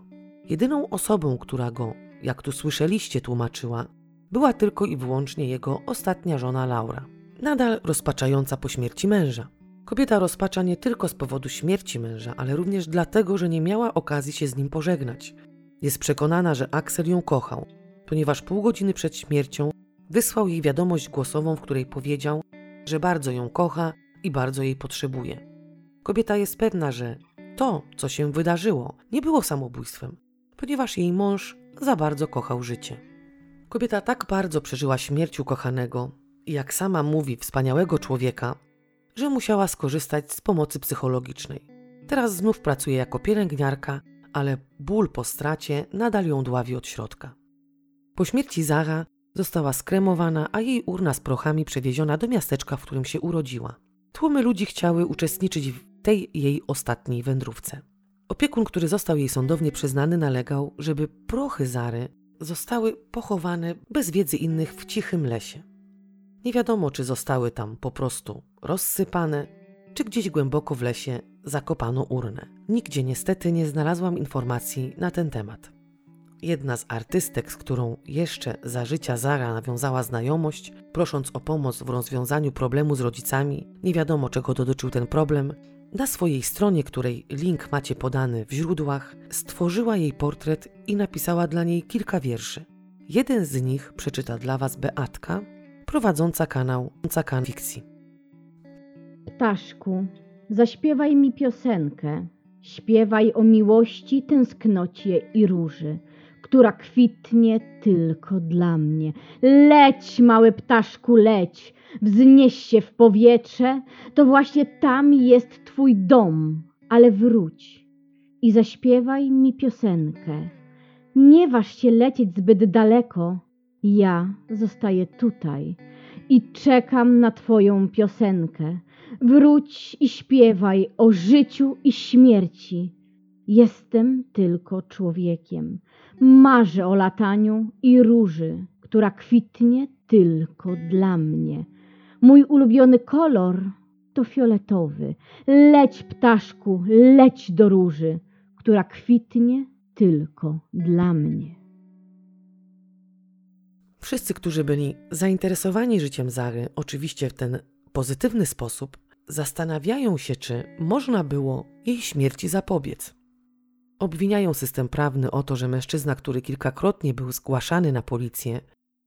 Jedyną osobą, która go, jak tu słyszeliście, tłumaczyła, była tylko i wyłącznie jego ostatnia żona Laura, nadal rozpaczająca po śmierci męża. Kobieta rozpacza nie tylko z powodu śmierci męża, ale również dlatego, że nie miała okazji się z nim pożegnać. Jest przekonana, że Axel ją kochał, ponieważ pół godziny przed śmiercią wysłał jej wiadomość głosową, w której powiedział, że bardzo ją kocha i bardzo jej potrzebuje. Kobieta jest pewna, że to, co się wydarzyło, nie było samobójstwem, ponieważ jej mąż za bardzo kochał życie. Kobieta tak bardzo przeżyła śmierć ukochanego i jak sama mówi, wspaniałego człowieka, że musiała skorzystać z pomocy psychologicznej. Teraz znów pracuje jako pielęgniarka, ale ból po stracie nadal ją dławi od środka. Po śmierci Zara została skremowana, a jej urna z prochami przewieziona do miasteczka, w którym się urodziła. Tłumy ludzi chciały uczestniczyć w tej jej ostatniej wędrówce. Opiekun, który został jej sądownie przyznany, nalegał, żeby prochy Zary zostały pochowane bez wiedzy innych w cichym lesie. Nie wiadomo, czy zostały tam po prostu rozsypane, czy gdzieś głęboko w lesie zakopano urnę. Nigdzie niestety nie znalazłam informacji na ten temat. Jedna z artystek, z którą jeszcze za życia Zara nawiązała znajomość, prosząc o pomoc w rozwiązaniu problemu z rodzicami, nie wiadomo czego dotyczył ten problem, na swojej stronie, której link macie podany w źródłach, stworzyła jej portret i napisała dla niej kilka wierszy. Jeden z nich przeczyta dla Was Beatka, prowadząca kanał Kan Fikcji. Ptaszku, zaśpiewaj mi piosenkę. Śpiewaj o miłości, tęsknocie i róży która kwitnie tylko dla mnie. Leć, mały ptaszku, leć, wznieś się w powietrze, to właśnie tam jest twój dom, ale wróć i zaśpiewaj mi piosenkę. Nie waż się lecieć zbyt daleko, ja zostaję tutaj i czekam na twoją piosenkę. Wróć i śpiewaj o życiu i śmierci. Jestem tylko człowiekiem. Marzę o lataniu i róży, która kwitnie tylko dla mnie. Mój ulubiony kolor to fioletowy. Leć, ptaszku, leć do róży, która kwitnie tylko dla mnie. Wszyscy, którzy byli zainteresowani życiem Zary, oczywiście w ten pozytywny sposób, zastanawiają się, czy można było jej śmierci zapobiec. Obwiniają system prawny o to, że mężczyzna, który kilkakrotnie był zgłaszany na policję,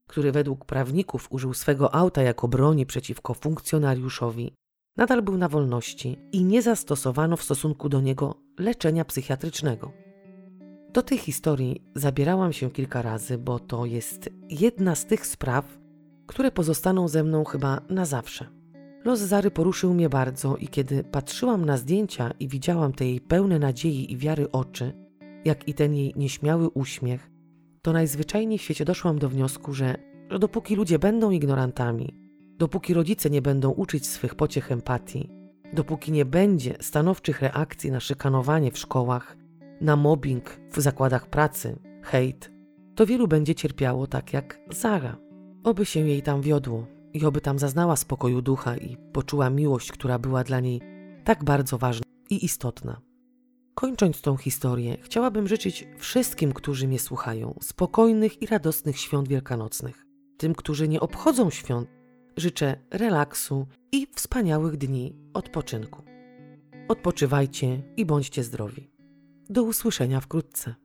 który według prawników użył swego auta jako broni przeciwko funkcjonariuszowi, nadal był na wolności i nie zastosowano w stosunku do niego leczenia psychiatrycznego. Do tej historii zabierałam się kilka razy, bo to jest jedna z tych spraw, które pozostaną ze mną chyba na zawsze. Los Zary poruszył mnie bardzo i kiedy patrzyłam na zdjęcia i widziałam te jej pełne nadziei i wiary oczy, jak i ten jej nieśmiały uśmiech, to najzwyczajniej w świecie doszłam do wniosku, że, że dopóki ludzie będą ignorantami, dopóki rodzice nie będą uczyć swych pociech empatii, dopóki nie będzie stanowczych reakcji na szykanowanie w szkołach, na mobbing w zakładach pracy, hejt, to wielu będzie cierpiało tak jak Zara. Oby się jej tam wiodło i oby tam zaznała spokoju ducha i poczuła miłość, która była dla niej tak bardzo ważna i istotna. Kończąc tą historię, chciałabym życzyć wszystkim, którzy mnie słuchają, spokojnych i radosnych świąt wielkanocnych. Tym, którzy nie obchodzą świąt, życzę relaksu i wspaniałych dni odpoczynku. Odpoczywajcie i bądźcie zdrowi. Do usłyszenia wkrótce.